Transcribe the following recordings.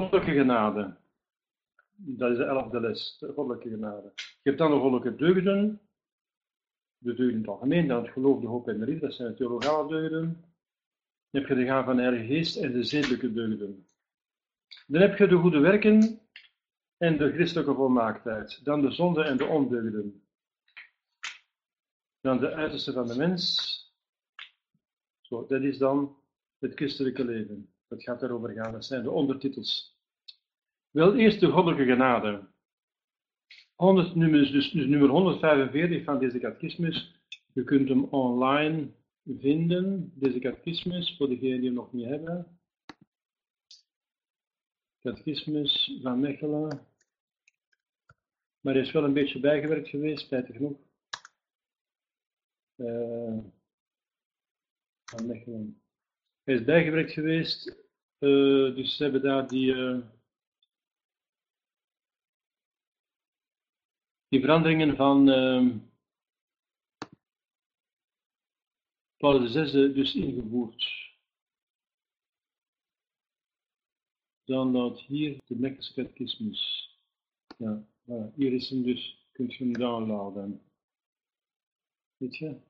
goddelijke genade. Dat is de elfde les, de goddelijke genade. Je hebt dan de goddelijke deugden, de deugden in het algemeen, dan het geloof, de hoop en de liefde, dat zijn de theologale deugden. Dan heb je de gaan van de Heilige Geest en de zedelijke deugden. Dan heb je de goede werken en de christelijke volmaaktheid. Dan de zonde en de ondeugden. Dan de uiterste van de mens. Zo, dat is dan het christelijke leven. Dat gaat daarover gaan. Dat zijn de ondertitels. Wel eerst de goddelijke genade. 100, nummer, dus, dus nummer 145 van deze catechismus. Je kunt hem online vinden, deze catechismus, voor degenen die hem nog niet hebben. Catechismus van Mechelen. Maar hij is wel een beetje bijgewerkt geweest, spijtig genoeg. Uh, van Mechelen. Hij is bijgewerkt geweest, uh, dus ze hebben daar die, uh, die veranderingen van uh, Paulus VI dus ingevoerd. Dan dat hier de catechismus. Ja, hier is hem dus, kunt je hem downloaden. Weet je?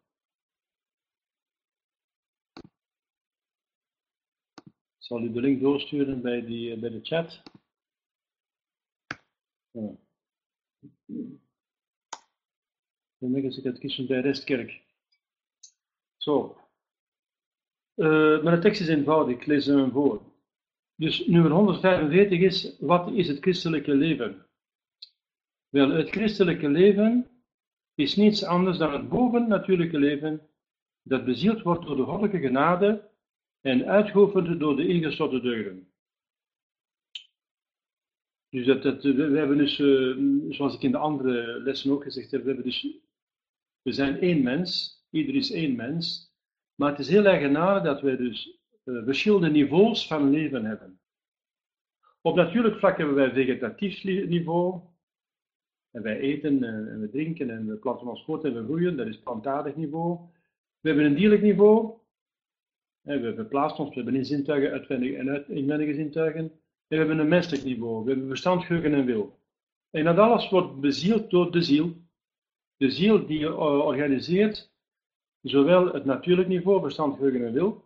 Ik zal u de link doorsturen bij, die, eh, bij de chat. De Mekkerse catechismus bij Restkerk. Zo. Uh, maar de tekst is eenvoudig, lees hem voor. Dus nummer 145 is, wat is het christelijke leven? Wel, het christelijke leven is niets anders dan het bovennatuurlijke leven dat bezield wordt door de goddelijke genade en uitgeoefend door de ingestorte deugden. Dus dat, dat, we hebben dus, uh, zoals ik in de andere lessen ook gezegd heb, we, hebben dus, we zijn één mens, ieder is één mens, maar het is heel eigenaardig dat wij dus uh, verschillende niveaus van leven hebben. Op natuurlijk vlak hebben wij vegetatief niveau, en wij eten en we drinken en we planten ons voort en we groeien, dat is plantaardig niveau. We hebben een dierlijk niveau, we verplaatsen ons, we hebben zintuigen, uitwendige en inwendige zintuigen. En we hebben een menselijk niveau, we hebben verstand, geheugen en wil. En dat alles wordt bezield door de ziel. De ziel die uh, organiseert zowel het natuurlijk niveau, verstand, geheugen en wil,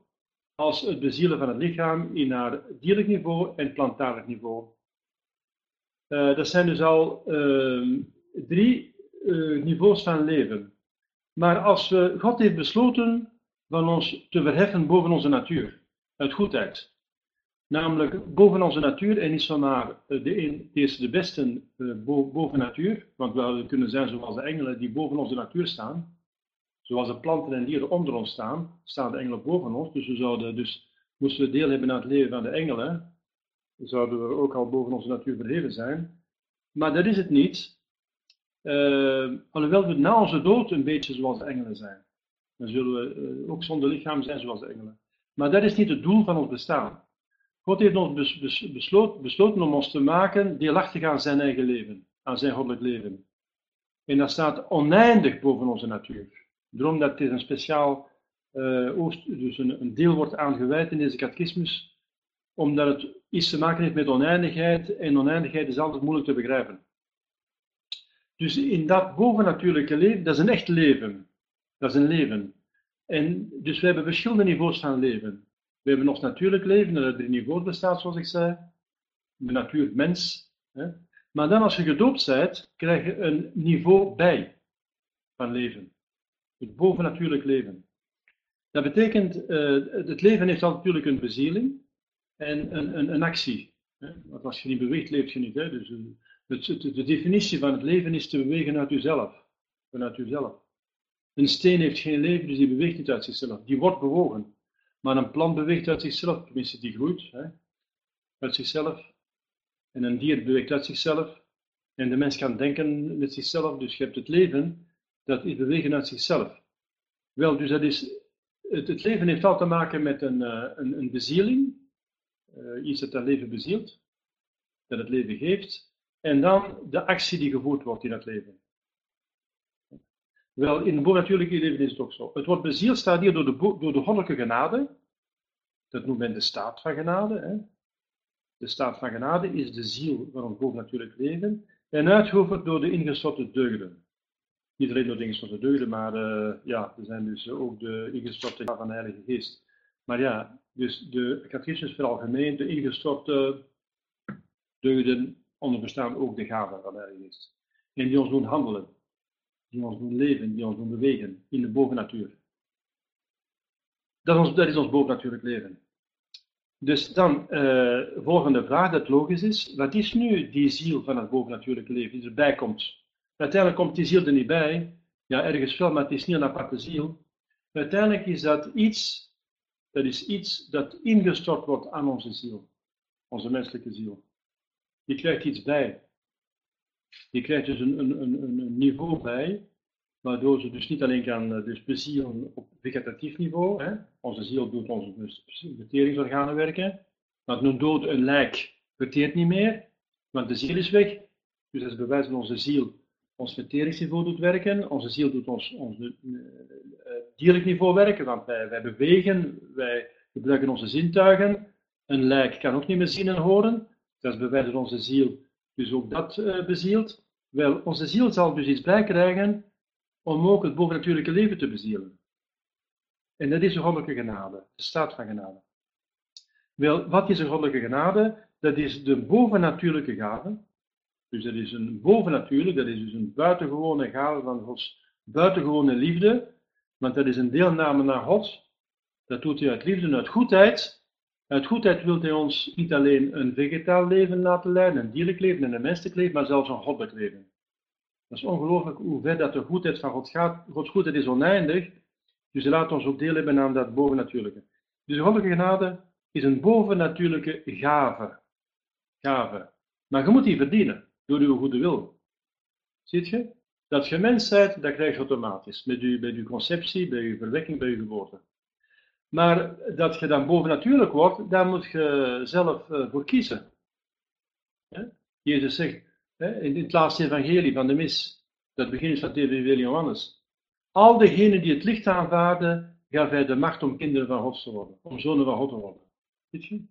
als het bezielen van het lichaam in naar dierlijk niveau en plantaardig niveau. Uh, dat zijn dus al uh, drie uh, niveaus van leven. Maar als God heeft besloten van ons te verheffen boven onze natuur, uit goedheid. Namelijk boven onze natuur en niet zomaar de, een, de beste boven natuur, want we kunnen zijn zoals de engelen die boven onze natuur staan. Zoals de planten en dieren onder ons staan, staan de engelen boven ons. Dus we zouden dus, moesten we deel hebben aan het leven van de engelen, zouden we ook al boven onze natuur verheven zijn. Maar dat is het niet. Uh, alhoewel we na onze dood een beetje zoals de engelen zijn. Dan zullen we ook zonder lichaam zijn zoals de engelen. Maar dat is niet het doel van ons bestaan. God heeft ons bes, bes, besloten, om ons te maken deelachtig aan zijn eigen leven, aan zijn goddelijk leven. En dat staat oneindig boven onze natuur. Daarom dat dit een speciaal oost, dus een, een, deel wordt aangeweid in deze catechismus, omdat het iets te maken heeft met oneindigheid en oneindigheid is altijd moeilijk te begrijpen. Dus in dat bovennatuurlijke leven, dat is een echt leven. Dat is een leven. En dus we hebben verschillende niveaus van leven. We hebben ons natuurlijk leven, dat er drie niveaus bestaat, zoals ik zei. De natuur, mens. Hè. Maar dan als je gedoopt bent, krijg je een niveau bij van leven. Het bovennatuurlijk leven. Dat betekent, uh, het leven heeft natuurlijk een bezieling en een, een, een actie. Hè? Want als je niet beweegt, leeft je niet. Hè? Dus het, de definitie van het leven is te bewegen uit jezelf. Vanuit jezelf. Een steen heeft geen leven, dus die beweegt niet uit zichzelf. Die wordt bewogen. Maar een plant beweegt uit zichzelf, tenminste die groeit, hè? uit zichzelf. En een dier beweegt uit zichzelf. En de mens kan denken met zichzelf, dus je hebt het leven dat is bewegen uit zichzelf. Wel, dus dat is, het, het leven heeft al te maken met een, uh, een, een bezieling, uh, iets dat het leven bezielt, dat het leven geeft, en dan de actie die gevoerd wordt in het leven. Wel, in het bovennatuurlijke leven is het ook zo. Het wordt bezield, staat hier door de, door de goddelijke genade, dat noemt men de staat van genade, hè? De staat van genade is de ziel van ons bovennatuurlijk leven en uitgeoefend door de ingestorte deugden. Niet alleen door de ingestorte deugden, maar uh, ja, er zijn dus ook de ingestorte van de Heilige Geest. Maar ja, dus de catechismus veralgemeen, de ingestorte deugden onderbestaan ook de gaven van de Heilige Geest. En die ons doen handelen, die ons doen leven, die ons doen bewegen in de bovennatuur. Dat is ons, dat is ons bovennatuurlijk leven. Dus dan, uh, volgende vraag, dat logisch is, wat is nu die ziel van het bovennatuurlijke leven die erbij komt? Uiteindelijk komt die ziel er niet bij, ja, ergens wel, maar het is niet een aparte ziel. Uiteindelijk is dat iets, dat is iets dat ingestort wordt aan onze ziel, onze menselijke ziel. Je krijgt iets bij. Je krijgt dus een, een, een, niveau bij, waardoor ze dus niet alleen kan eh, dus bezielen op vegetatief niveau. Hè. Onze ziel doet onze dus verteringsorganen werken. Want een dood, een lijk, verteert niet meer, want de ziel is weg. Dus dat is bewijs dat onze ziel ons verteringsniveau doet werken. Onze ziel doet ons, ons uh, dierlijk niveau werken, want wij, wij bewegen, wij gebruiken onze zintuigen. Een lijk kan ook niet meer zien en horen. Dat is bewijs dat onze ziel dus ook dat uh, bezielt. Wel, onze ziel zal dus iets bijkrijgen om ook het bovennatuurlijke leven te bezielen. En dat is een goddelijke genade, de staat van genade. Wel, wat is een goddelijke genade? Dat is de bovennatuurlijke gave. Dus dat is een bovennatuurlijk, dat is dus een buitengewone gave van Gods buitengewone liefde. Want dat is een deelname naar God. Dat doet hij uit liefde, uit goedheid. Uit goedheid wil hij ons niet alleen een vegetaal leven laten leiden, een dierlijk leven en een menselijk leven, maar zelfs een goddelijk leven. Dat is ongelooflijk hoe ver dat de goedheid van God gaat. Gods goedheid is oneindig, dus hij laat ons ook deel hebben aan dat bovennatuurlijke. Dus de goddelijke genade is een bovennatuurlijke gave. Gave. Maar je moet die verdienen, door uw goede wil. Ziet je? Dat je mens bent, dat krijg je automatisch. Met je, bij je conceptie, bij je verwekking, bij je geboorte. Maar dat je dan bovennatuurlijk wordt, daar moet je zelf uh, voor kiezen. Jezus zegt in het laatste evangelie van de mis, dat begint van het evangelie Johannes. Al degenen die het licht aanvaarden, gaf hij de macht om kinderen van God te worden, om zonen van God te worden. Ziet je?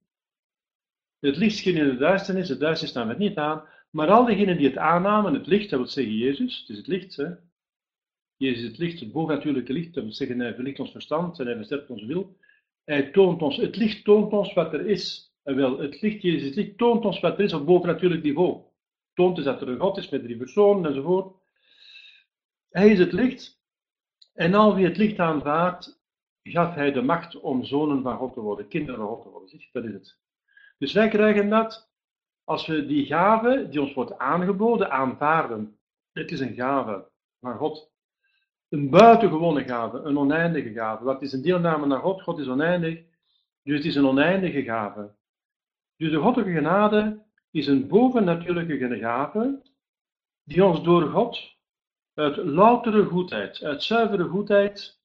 Het licht scheen in de duisternis, de duisternis nam het niet aan, maar al diegenen die het aannamen, het licht, dat wil zeggen Jezus, het is het licht, hè? Jezus is het licht, het bovennatuurlijke licht, dat zeggen hij verlicht ons verstand en hij versterkt onze wil. Hij toont ons, het licht toont ons wat er is. En wel, het licht, Jezus, het licht toont ons wat er is op bovennatuurlijk niveau. Toont dus dat er een God is met drie personen enzovoort. Hij is het licht. En al wie het licht aanvaardt, gaf hij de macht om zonen van God te worden, kinderen van God te worden. Dat is het. Dus wij krijgen dat als we die gave die ons wordt aangeboden aanvaarden. Het is een gave van God. Een buitengewone gave, een oneindige gave. Wat is een deelname naar God? God is oneindig, dus het is een oneindige gave. Dus de goddelijke genade is een bovennatuurlijke gave die ons door God uit loutere goedheid, uit zuivere goedheid,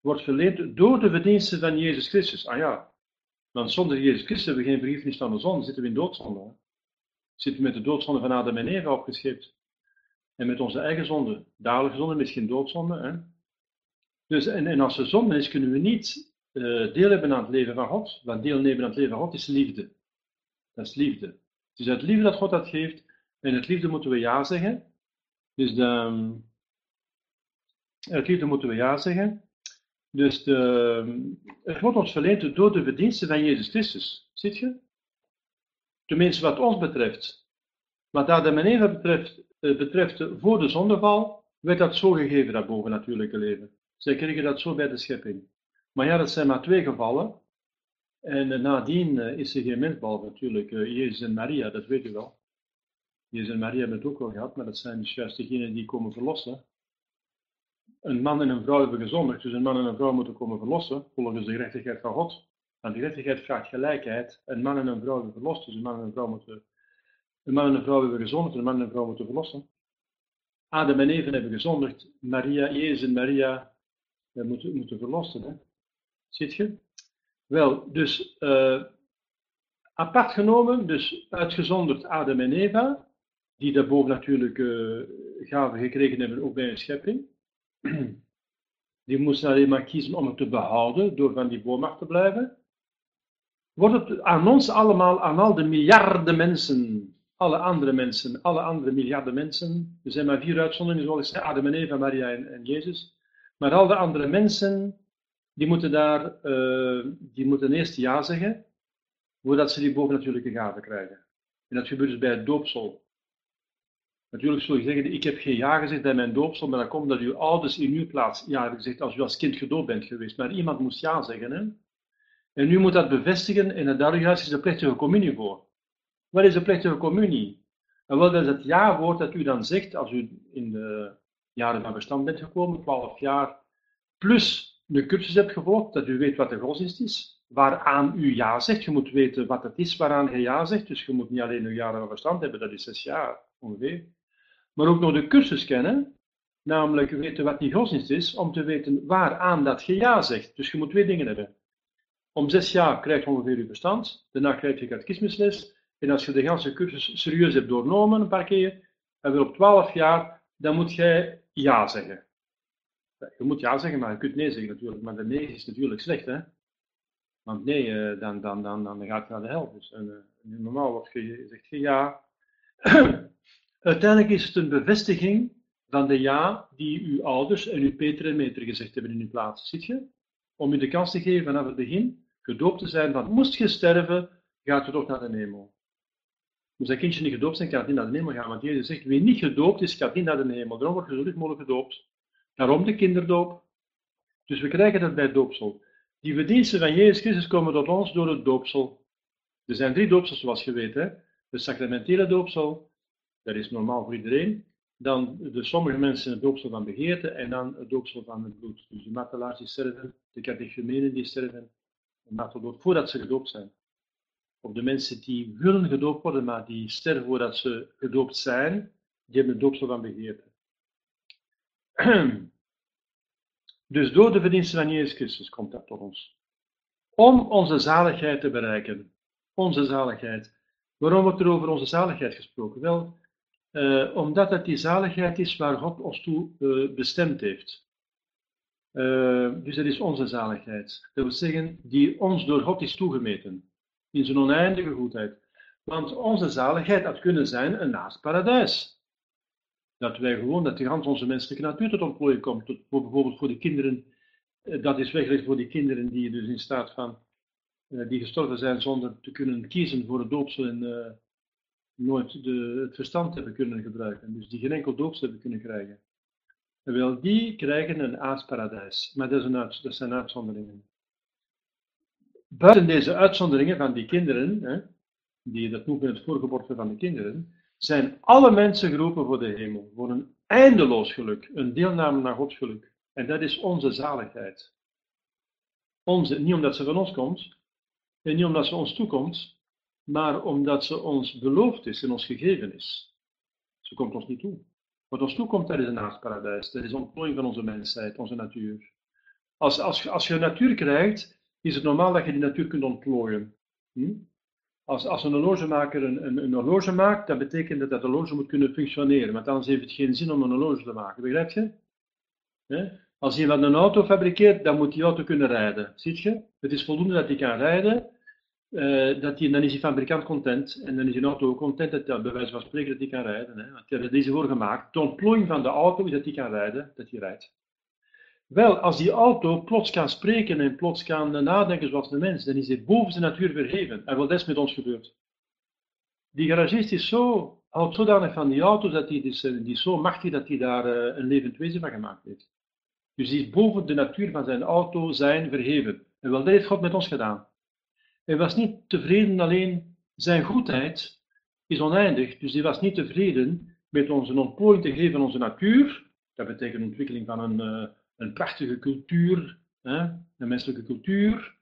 wordt verleend door de verdiensten van Jezus Christus. Ah ja, want zonder Jezus Christus hebben we geen vergiffenis van de zon, zitten we in doodzonde. Zitten we met de doodzonde van Adam en Eva opgescheept. En met onze eigen zonde, dagelijkse zonde, misschien doodzonde. Hè? Dus, en, en als er zonde is, kunnen we niet uh, deel hebben aan het leven van God. Want deelnemen aan het leven van God is liefde. Dat is liefde. Het is uit liefde dat God dat geeft. En uit liefde moeten we ja zeggen. Dus de, uit liefde moeten we ja zeggen. Dus de, het wordt ons verleend door de verdiensten van Jezus Christus. Ziet je? Tenminste, wat ons betreft. Wat Adam en Eva betreft, betreft voor de zondeval, werd dat zo gegeven, dat bovennatuurlijke leven. Zij kregen dat zo bij de schepping. Maar ja, dat zijn maar twee gevallen. En uh, nadien is er geen mens, behalve natuurlijk Jezus en Maria, dat weet u wel. Jezus en Maria hebben het ook wel gehad, maar dat zijn dus juist degenen die komen verlossen. Een man en een vrouw hebben gezondigd, dus een man en een vrouw moeten komen verlossen, volgens de gerechtigheid van God. Want de gerechtigheid vraagt gelijkheid. Een man en een vrouw hebben verlost, dus een man en een vrouw moeten... Een man en een vrouw hebben gezondigd, een man en een vrouw moeten verlossen. Adam en Eva hebben gezondigd, Maria, Jezus en Maria moeten, moeten verlossen. Hè? Ziet je? Wel, dus uh, apart genomen, dus uitgezonderd Adam en Eva, die de bovennatuurlijke uh, gaven gekregen hebben, ook bij een schepping. Die moesten alleen maar kiezen om het te behouden, door van die boom af te blijven. wordt het aan ons allemaal, aan al de miljarden mensen, alle andere mensen, alle andere miljarden mensen, er zijn maar vier uitzonderingen zoals Adam en Eva, Maria en, en Jezus, maar al de andere mensen, die moeten daar, uh, die moeten eerst ja zeggen, voordat ze die bovennatuurlijke gaven krijgen. En dat gebeurt dus bij het doopsel. Natuurlijk zul je zeggen, ik heb geen ja gezegd bij mijn doopsel, maar dat komt dat uw ouders in uw plaats ja gezegd als u als kind gedoopt bent geweest. Maar iemand moest ja zeggen. Hè? En u moet dat bevestigen en daar juist is de plechtige communie voor. Wat is de plechtige communie? En wel, dat is het ja-woord dat u dan zegt als u in de jaren van bestand bent gekomen, 12 jaar, plus de cursus hebt gevolgd, dat u weet wat de godsdienst is, waaraan u ja zegt. Je moet weten wat het is waaraan je ja zegt, dus je moet niet alleen uw jaren van verstand hebben, dat is zes jaar ongeveer, maar ook nog de cursus kennen, namelijk weten wat die godsdienst is, om te weten waaraan dat je ja zegt. Dus je moet twee dingen hebben. Om zes jaar krijg je ongeveer je verstand, daarna krijg je catechismusles, en als je de hele cursus serieus hebt doornomen een paar keer, en weer op twaalf jaar, dan moet jij ja zeggen. Je moet ja zeggen, maar je kunt nee zeggen natuurlijk, maar de nee is natuurlijk slecht, hè. Want nee, eh, dan, dan, dan, dan gaat je naar de hel. Dus en, uh, normaal wordt je, zegt je ja. Uiteindelijk is het een bevestiging van de ja die uw ouders en uw Peter en Meter gezegd hebben in uw plaats. Ziet je? Om u de kans te geven vanaf het begin gedoopt te zijn van moest je sterven, gaat je toch naar de hemel. Moest dat kindje niet gedoopt zijn, kan het niet naar de hemel gaan. Want Jezus zegt, wie niet gedoopt is, gaat niet naar de hemel. Daarom wordt licht mogelijk gedoopt. Daarom de kinderdoop. Dus we krijgen dat bij doopsel. Die verdiensten van Jezus Christus komen tot ons door het doopsel. Er zijn drie doopsels, zoals je weet. Hè? De sacramentele doopsel, dat is normaal voor iedereen. Dan de sommige mensen het doopsel van begeerte en dan het doopsel van het bloed. Dus de martelaars die sterven, de catechumenen die sterven, marteldood, voordat ze gedoopt zijn. Of de mensen die willen gedoopt worden, maar die sterven voordat ze gedoopt zijn, die hebben het doopsel van begeerte. Dus door de verdiensten van Jezus Christus komt dat tot ons. Om onze zaligheid te bereiken. Onze zaligheid. Waarom wordt er over onze zaligheid gesproken? Wel, uh, omdat het die zaligheid is waar God ons toe uh, bestemd heeft. Uh, dus dat is onze zaligheid. Dat wil zeggen, die ons door God is toegemeten. In zijn oneindige goedheid. Want onze zaligheid had kunnen zijn een naast paradijs dat wij gewoon, dat de gans onze menselijke natuur tot ontplooiing komt. Tot, bijvoorbeeld voor de kinderen, eh, dat is weggelegd voor die kinderen die dus in staat van, uh, die gestorven zijn zonder te kunnen kiezen voor het doopsel en uh, nooit de, het verstand hebben kunnen gebruiken. Dus die geen enkel doopsel hebben kunnen krijgen. En wel, die krijgen een aasparadijs. Maar dat, is een dat zijn uitzonderingen. Buiten deze uitzonderingen van die kinderen, hè, die dat noemen het voorgeboorte van de kinderen, zijn alle mensen geroepen voor de hemel, voor een eindeloos geluk, een deelname naar Gods geluk. En dat is onze zaligheid. Onze, niet omdat ze van ons komt, en niet omdat ze ons toekomt, maar omdat ze ons beloofd is en ons gegeven is. Ze komt ons niet toe. Wat ons toekomt, dat is een aardparadijs. Dat is ontplooiing van onze mensheid, onze natuur. Als, als, als je natuur krijgt, is het normaal dat je die natuur kunt ontplooien. Hm? Als, als een horlogemaker een, een, een, horloge maakt, dat betekent dat dat horloge moet kunnen functioneren. Want anders heeft het geen zin om een horloge te maken. Begrijp je? Als iemand een auto fabriceert, dan moet die auto kunnen rijden. Ziet je? Het is voldoende dat hij kan rijden. Uh, dat die, dan is die fabrikant content. En dan is die auto ook content dat hij bij van spreken dat hij kan rijden. Hè? Want hij heeft deze voor gemaakt. De ontplooiing van de auto is dat hij kan rijden, dat hij rijdt. Wel, als die auto plots kan spreken en plots kan nadenken zoals de mens, dan is hij boven zijn natuur verheven. En wat is met ons gebeurd? Die garagist is zo, houdt zodanig van die auto dat hij dus, die is zo machtig dat hij daar uh, een levend wezen van gemaakt heeft. Dus die is boven de natuur van zijn auto zijn verheven. En wel, dat heeft God met ons gedaan. Hij was niet tevreden alleen, zijn goedheid is oneindig, dus hij was niet tevreden met onze ontplooiing te geven van onze natuur. Dat betekent ontwikkeling van een... Een prachtige cultuur, hè, een menselijke cultuur,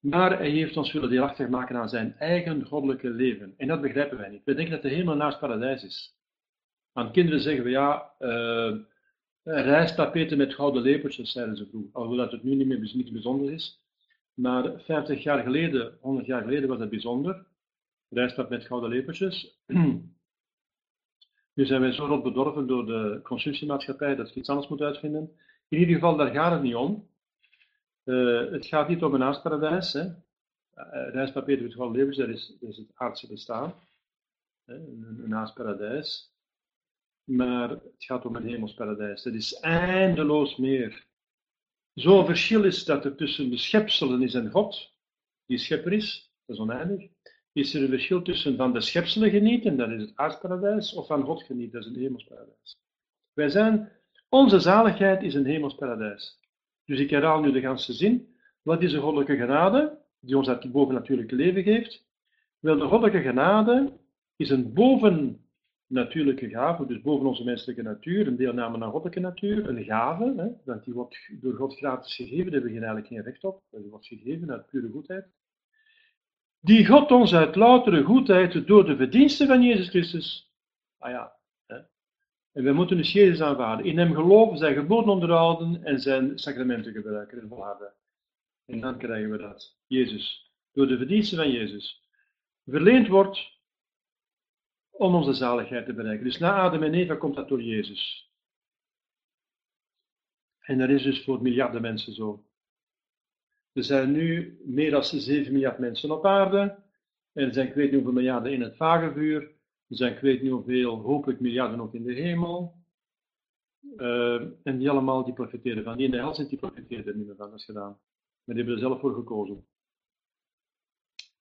maar hij heeft ons willen deelachtig maken aan zijn eigen goddelijke leven. En dat begrijpen wij niet. We denken dat de hemel naast paradijs is. Aan kinderen zeggen we ja, uh, met gouden lepeltjes, zeiden ze vroeger. Alhoewel dat het nu niet meer niet bijzonder is. Maar 50 jaar geleden, 100 jaar geleden was dat bijzonder. Rijstap met gouden lepeltjes. nu zijn wij zo rot bedorven door de consumptiemaatschappij dat je iets anders moet uitvinden. In ieder geval, daar gaat het niet om. Uh, het gaat niet om een aardparadijs. Hè. uh, reispapier doet gewoon levens, dat is, dat is het aardse bestaan. Hè, een, een. Maar het gaat om een hemelsparadijs. Dat is eindeloos meer. Zo'n verschil is dat er tussen de schepselen is en God, die schepper is, dat is oneindig. Is er een verschil tussen van de schepselen genieten, dat is het aardsparadijs, of van God genieten, dat is een hemelsparadijs. Wij zijn, onze zaligheid is een hemelsparadijs. Dus ik herhaal nu de ganse zin. Wat is de goddelijke genade, die ons het bovennatuurlijke leven geeft? Wel, de goddelijke genade is een bovennatuurlijke gave, dus boven onze menselijke natuur, een deelname aan goddelijke natuur, een gave, hè, want die wordt door God gratis gegeven, daar hebben we eigenlijk geen recht op, die wordt gegeven uit pure goedheid. Die God ons uit loutere goedheid door de verdiensten van Jezus Christus, ah ja, en wij moeten dus Jezus aanvaarden. In hem geloven, zijn geboden onderhouden en zijn sacramenten gebruiken en volharden. En dan krijgen we dat. Jezus, door de verdiensten van Jezus, verleend wordt om onze zaligheid te bereiken. Dus na Adam en Eva komt dat door Jezus. En dat is dus voor miljarden mensen zo. Er zijn nu meer dan 7 miljard mensen op aarde. En er zijn ik weet niet hoeveel miljarden in het vagevuur. Er zijn ik weet niet hoeveel, hopelijk miljarden ook in de hemel. Uh, en die allemaal die profiteren van. Die in de hel zijn, die profiteren er niet meer van, dat is gedaan. Maar die hebben er zelf voor gekozen.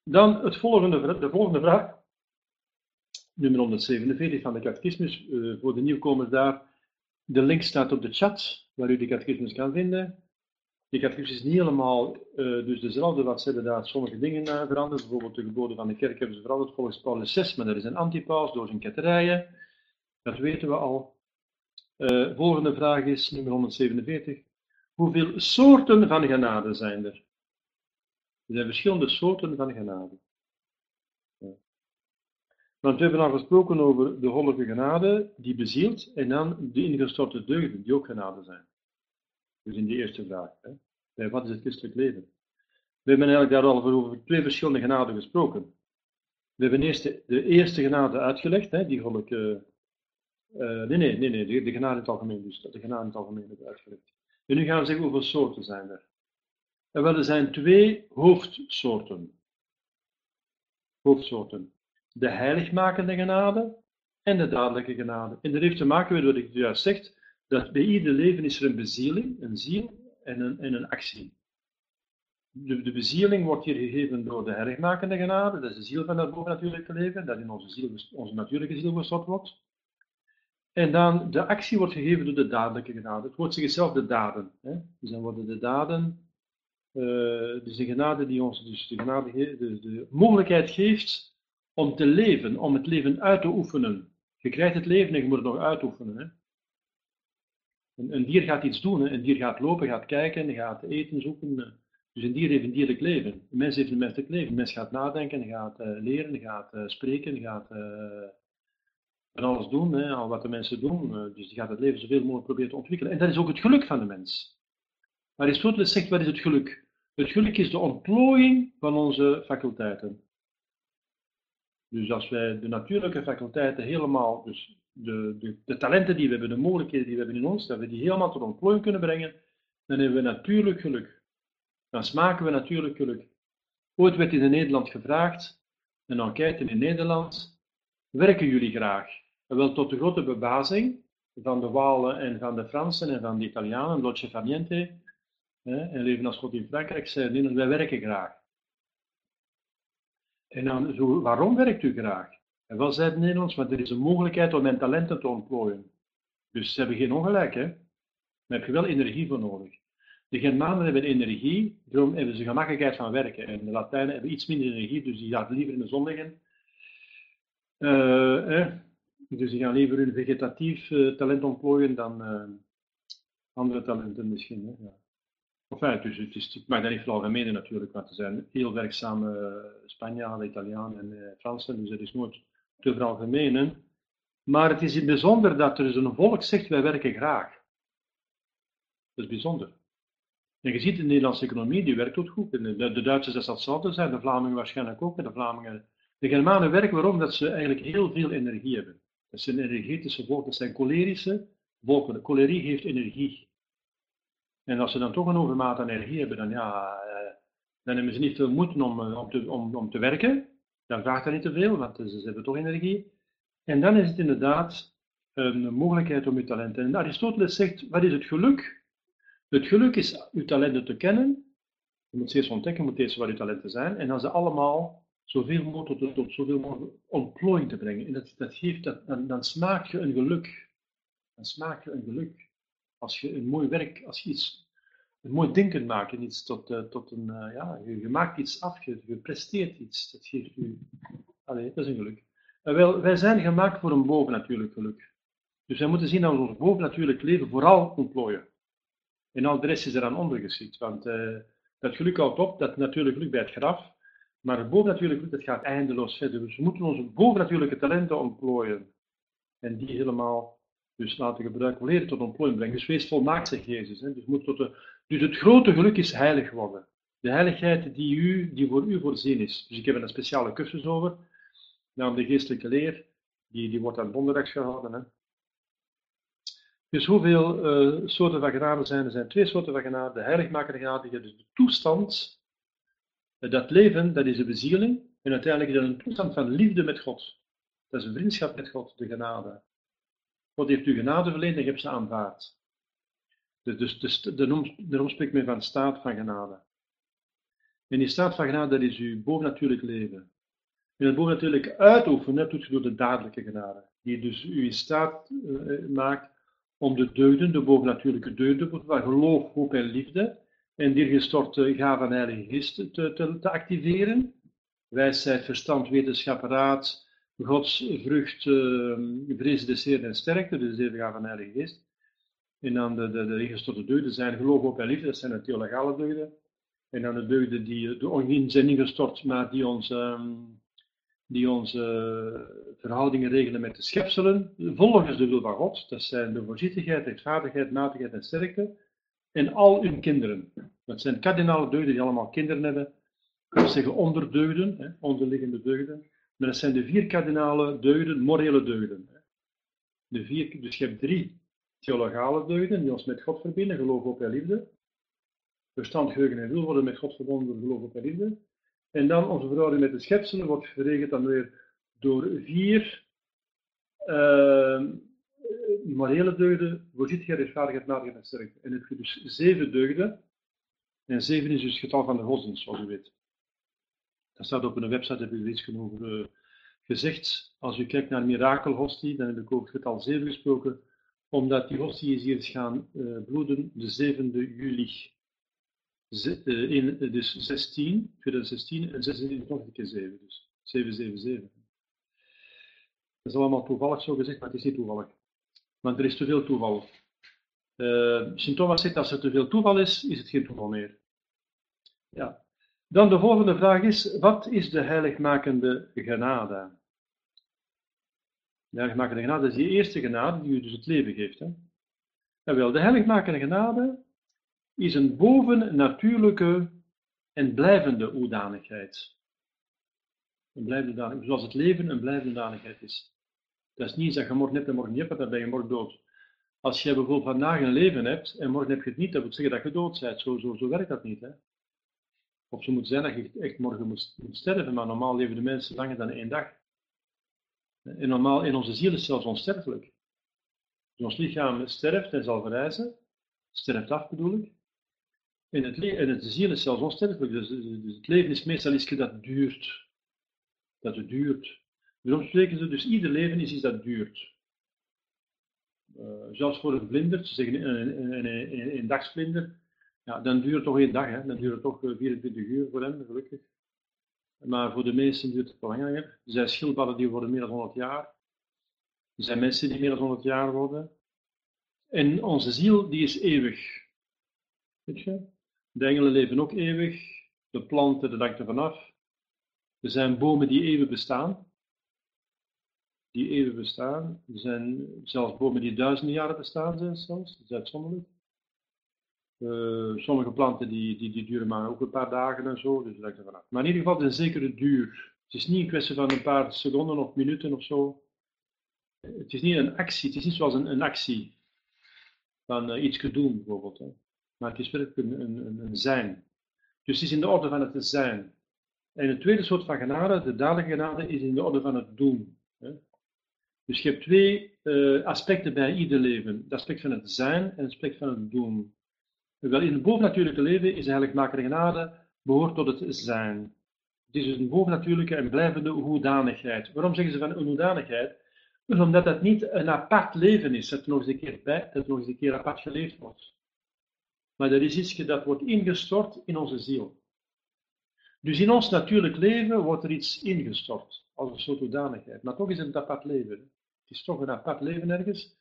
Dan het volgende, de volgende vraag. Nummer 147 van de catechismus. Uh, voor de nieuwkomers daar. De link staat op de chat, waar u de catechismus kan vinden. De catechismus is niet helemaal uh, dus dezelfde, wat ze hebben daar sommige dingen uh, veranderd. Bijvoorbeeld de geboden van de kerk hebben ze veranderd volgens Paulus 6, maar dat is een antipaus door zijn ketterijen. Dat weten we al. Uh, volgende vraag is, nummer 147. Hoeveel soorten van genade zijn er? Er zijn verschillende soorten van genade. Want we hebben al gesproken over de goddelijke genade die bezielt en dan de ingestorte deugden die ook genade zijn. Dus in die eerste vraag. Hè. Bij wat is het christelijk leven? We hebben eigenlijk daar al over twee verschillende genaden gesproken. We hebben eerst de, de eerste genade uitgelegd, hè, die goddelijke. Uh, nee, nee, nee, nee, de, de genade in het algemeen, dus de genade in het algemeen hebben uitgelegd. En nu gaan we zeggen hoeveel soorten zijn er. En wel, er zijn twee hoofdsoorten. Hoofdsoorten. De heiligmakende genade en de dadelijke genade. En dat heeft te maken met wat ik juist zeg, dat bij ieder leven is er een bezieling, een ziel en een, en een actie. De, de bezieling wordt hier gegeven door de heiligmakende genade, dat is de ziel van het bovennatuurlijke leven, dat in onze, ziel, onze natuurlijke ziel gestort wordt. En dan de actie wordt gegeven door de dadelijke genade. Het woord zichzelf de daden. Hè? Dus dan worden de daden, uh, dus de genade die ons dus de, genade de, de mogelijkheid geeft om te leven, om het leven uit te oefenen. Je krijgt het leven en je moet het nog uitoefenen. Hè? Een, een, dier gaat iets doen, hè. een dier gaat lopen, gaat kijken, gaat eten zoeken. Dus een dier heeft een dierlijk leven. Een mens heeft een menselijk leven. Een mens gaat nadenken, gaat uh, leren, gaat uh, spreken, gaat uh, van alles doen, hè, al wat de mensen doen. dus die gaat het leven zoveel mogelijk proberen te ontwikkelen. En dat is ook het geluk van de mens. Aristoteles zegt, wat is het geluk? Het geluk is de ontplooiing van onze faculteiten. Dus als wij de natuurlijke faculteiten helemaal, dus de, de, de, talenten die we hebben, de mogelijkheden die we hebben in ons, dat we die helemaal tot ontplooiing kunnen brengen, dan hebben we natuurlijk geluk. Dan smaken we natuurlijk geluk. Ooit werd in Nederland gevraagd, een enquête in Nederland, werken jullie graag? Wel tot de grote verbazing van de Walen en van de Fransen en van de Italianen, Dolce far niente, en leven als God in Frankrijk, zeiden wij werken graag. En dan, zo, waarom werkt u graag? En wel zei het Nederlands, maar er is een mogelijkheid om mijn talenten te ontplooien. Dus ze hebben geen ongelijk, hè. Maar heb je wel energie voor nodig. De Germanen hebben energie, daarom hebben ze gemakkelijkheid van werken. En de Latijnen hebben iets minder energie, dus die gaan liever in de zon liggen. Eh, dus die gaan liever hun vegetatief uh, talent ontplooien dan uh, andere talenten misschien. Hè? Ja. Dus het is, ik mag dat niet veralgemenen natuurlijk, want er zijn heel werkzame Spanjaarden, Italianen en Fransen, dus dat is nooit te veralgemenen. Maar het is bijzonder dat er dus een volk zegt, wij werken graag. Dat is bijzonder. En je ziet de Nederlandse economie, die werkt ook goed. De, de Duitsers dat zal hetzelfde zijn, de Vlamingen waarschijnlijk ook. de Vlamingen... De Germanen werken waarom? Dat ze eigenlijk heel veel energie hebben. Dat zijn energetische volken, dat zijn cholerische volken. Cholerie geeft energie. En als ze dan toch een overmaat aan energie hebben, dan ja, Dan hebben ze niet veel om, eh, om, te, om, om te werken. Dan vraagt dat niet te veel, want ze hebben toch energie. En dan is het inderdaad een mogelijkheid om uw talenten. En Aristoteles zegt, wat is het geluk? Het geluk is uw talenten te kennen. Je moet ze eerst ontdekken, je moet eerst wat uw talenten zijn. En dan ze allemaal zoveel mogelijk tot, zoveel mogelijk ontplooiing te brengen. En dat, dat geeft, dan, dan smaak je een geluk. Dan smaak je een geluk. Als je een mooi werk, als je iets, mooi denken maakt en iets tot, uh, tot een, uh, ja, je, je, maakt iets af, je, je presteert iets. Dat geeft u, allee, dat is een geluk. Uh, wij zijn gemaakt voor een bovennatuurlijk geluk. Dus wij moeten zien dat we ons bovennatuurlijk leven vooral ontplooien. En al de rest is eraan ondergeschikt. Want dat geluk houdt op, dat natuurlijk geluk bij het graf. Maar het bovennatuurlijke geluk, dat gaat eindeloos verder. Dus we moeten onze bovennatuurlijke talenten ontplooien. En die helemaal dus laten gebruiken, leren tot ontplooiing brengen. Dus wees volmaakt, zegt Jezus. Hè. Dus, moet tot de, dus het grote geluk is heilig worden. De heiligheid die, u, die voor u voorzien is. Dus ik heb een speciale cursus over, namelijk de geestelijke leer. Die, die wordt aan donderdags gehouden. Hè. Dus hoeveel uh, soorten van genade zijn er? Zijn twee soorten van genade. De heiligmakende genade, dus de toestand dat leven, dat is de bezieling. En uiteindelijk is dat een toestand van liefde met God. Dat is een vriendschap met God, de genade. God heeft u genade verleend en hebt ze aanvaard. Dus, dus de, daarom spreekt men van staat van genade. En die staat van genade, dat is uw bovennatuurlijk leven. En het bovennatuurlijk uitoefenen, doet je door de dadelijke genade. Die dus u in staat uh, maakt om de deugden, de bovennatuurlijke deugden, van geloof, hoop en liefde, en die gestorte gave van Heilige Geest te, te, te, activeren. Wijsheid, verstand, wetenschap, raad, Gods vrucht, uh, vrees des Heer en sterkte, dus de zeven gaven van Heilige Geest. En dan de, de, de deugden zijn geloof, op en liefde, dat zijn de theologale deugden. En dan de deugden die de niet zijn ingestort, maar die onze, um, die onze verhoudingen regelen met de schepselen, volgens de wil van God. Dat zijn de voorzichtigheid, rechtvaardigheid, matigheid en sterkte en al hun kinderen. Dat zijn kardinale deugden die allemaal kinderen hebben. Dat zeggen onderdeugden, hè, onderliggende deugden. Maar dat zijn de vier kardinale deugden, morele deugden. De vier, dus je hebt drie theologale deugden die ons met God verbinden, geloof, op en liefde. Verstand, geheugen en wil worden met God verbonden door geloof, op en liefde. En dan onze verhouding met de schepselen wordt geregeld dan weer door vier uh, morele deugden, voorzichtigheid, rechtvaardigheid, nadigheid en sterkte. En het dus zeven deugden. En zeven is dus het getal van de godsdienst, zoals u weet. Dat staat op een website, heb ik iets genoeg uh, gezegd. Als u kijkt naar mirakelhostie, dan heb ik over het getal zeven gesproken, omdat die is hier gaan uh, bloeden de 7e juli. Z uh, in, dus 16, 2016 en 16 nog een keer 7, dus 777. Dat is allemaal toevallig zo gezegd, maar het is niet toevallig. Want er is te veel toeval. Uh, Sint Thomas zegt als er te veel toeval is, is het geen toeval meer. Ja. Dan de volgende vraag is, wat is de heiligmakende genade? De heiligmakende genade is die eerste genade die u dus het leven geeft. Hè? wel, de heiligmakende genade is een bovennatuurlijke en blijvende hoedanigheid. Een blijvende zoals het leven een blijvende hoedanigheid is. Dat is niet dat je morgen hebt en morgen niet hebt, dan ben je morgen dood. Als je bijvoorbeeld vandaag een leven hebt en morgen heb je het niet, dat wil zeggen dat je dood bent. Zo, zo, zo werkt dat niet. Hè? Of zo moet zijn dat je echt morgen moet, moet sterven, maar normaal leven de mensen langer dan één dag. En normaal, in onze ziel is zelfs onsterfelijk. Dus ons lichaam sterft en zal verrijzen, sterft af bedoel ik. En het, het ziel is zelfs onsterfelijk, dus, dus het leven is meestal iets dat duurt. Dat het duurt. Daarom spreken ze dus ieder leven is iets dat duurt. Uh, zelfs voor een vlinder, ze zeggen een, een, ja, dan duurt het toch één dag, hè? dan duurt het toch 24 eh, uur voor hem, gelukkig. Maar voor de meesten duurt het langer. Er zijn schildpadden die worden meer dan 100 jaar. Er zijn mensen die meer dan 100 jaar worden. En onze ziel, die is eeuwig. Weet je? De engelen leven ook eeuwig. De planten, dat hangt er vanaf. Er zijn bomen die eeuwig bestaan die eeuwen bestaan. Er zijn zelfs bomen die duizenden jaren bestaan zijn zelfs, dat is uitzonderlijk. Uh, sommige planten die, die, die duren maar ook een paar dagen en zo, dus dat hangt er vanaf. Maar in ieder geval, het is een zekere duur. Het is niet een kwestie van een paar seconden of minuten of zo. Het is niet een actie, het is niet zoals een, een actie van uh, iets te doen bijvoorbeeld. Hè. Maar het is werkelijk een, een, een zijn. Dus het is in de orde van het zijn. En het tweede soort van genade, de dadige genade, is in de orde van het doen. Dus je hebt twee uh, aspecten bij ieder leven. Het aspect van het zijn en het aspect van het doen. Wel, in het bovennatuurlijke leven is eigenlijk maken genade behoort tot het zijn. Het is dus een bovennatuurlijke en blijvende hoedanigheid. Waarom zeggen ze van een hoedanigheid? Dus omdat dat niet een apart leven is, dat nog eens een keer, bij, dat nog eens een keer apart geleefd wordt. Maar dat is iets dat wordt ingestort in onze ziel. Dus in ons natuurlijk leven wordt er iets ingestort, als een soort hoedanigheid. Maar toch is het een apart leven. Het is toch een apart leven ergens.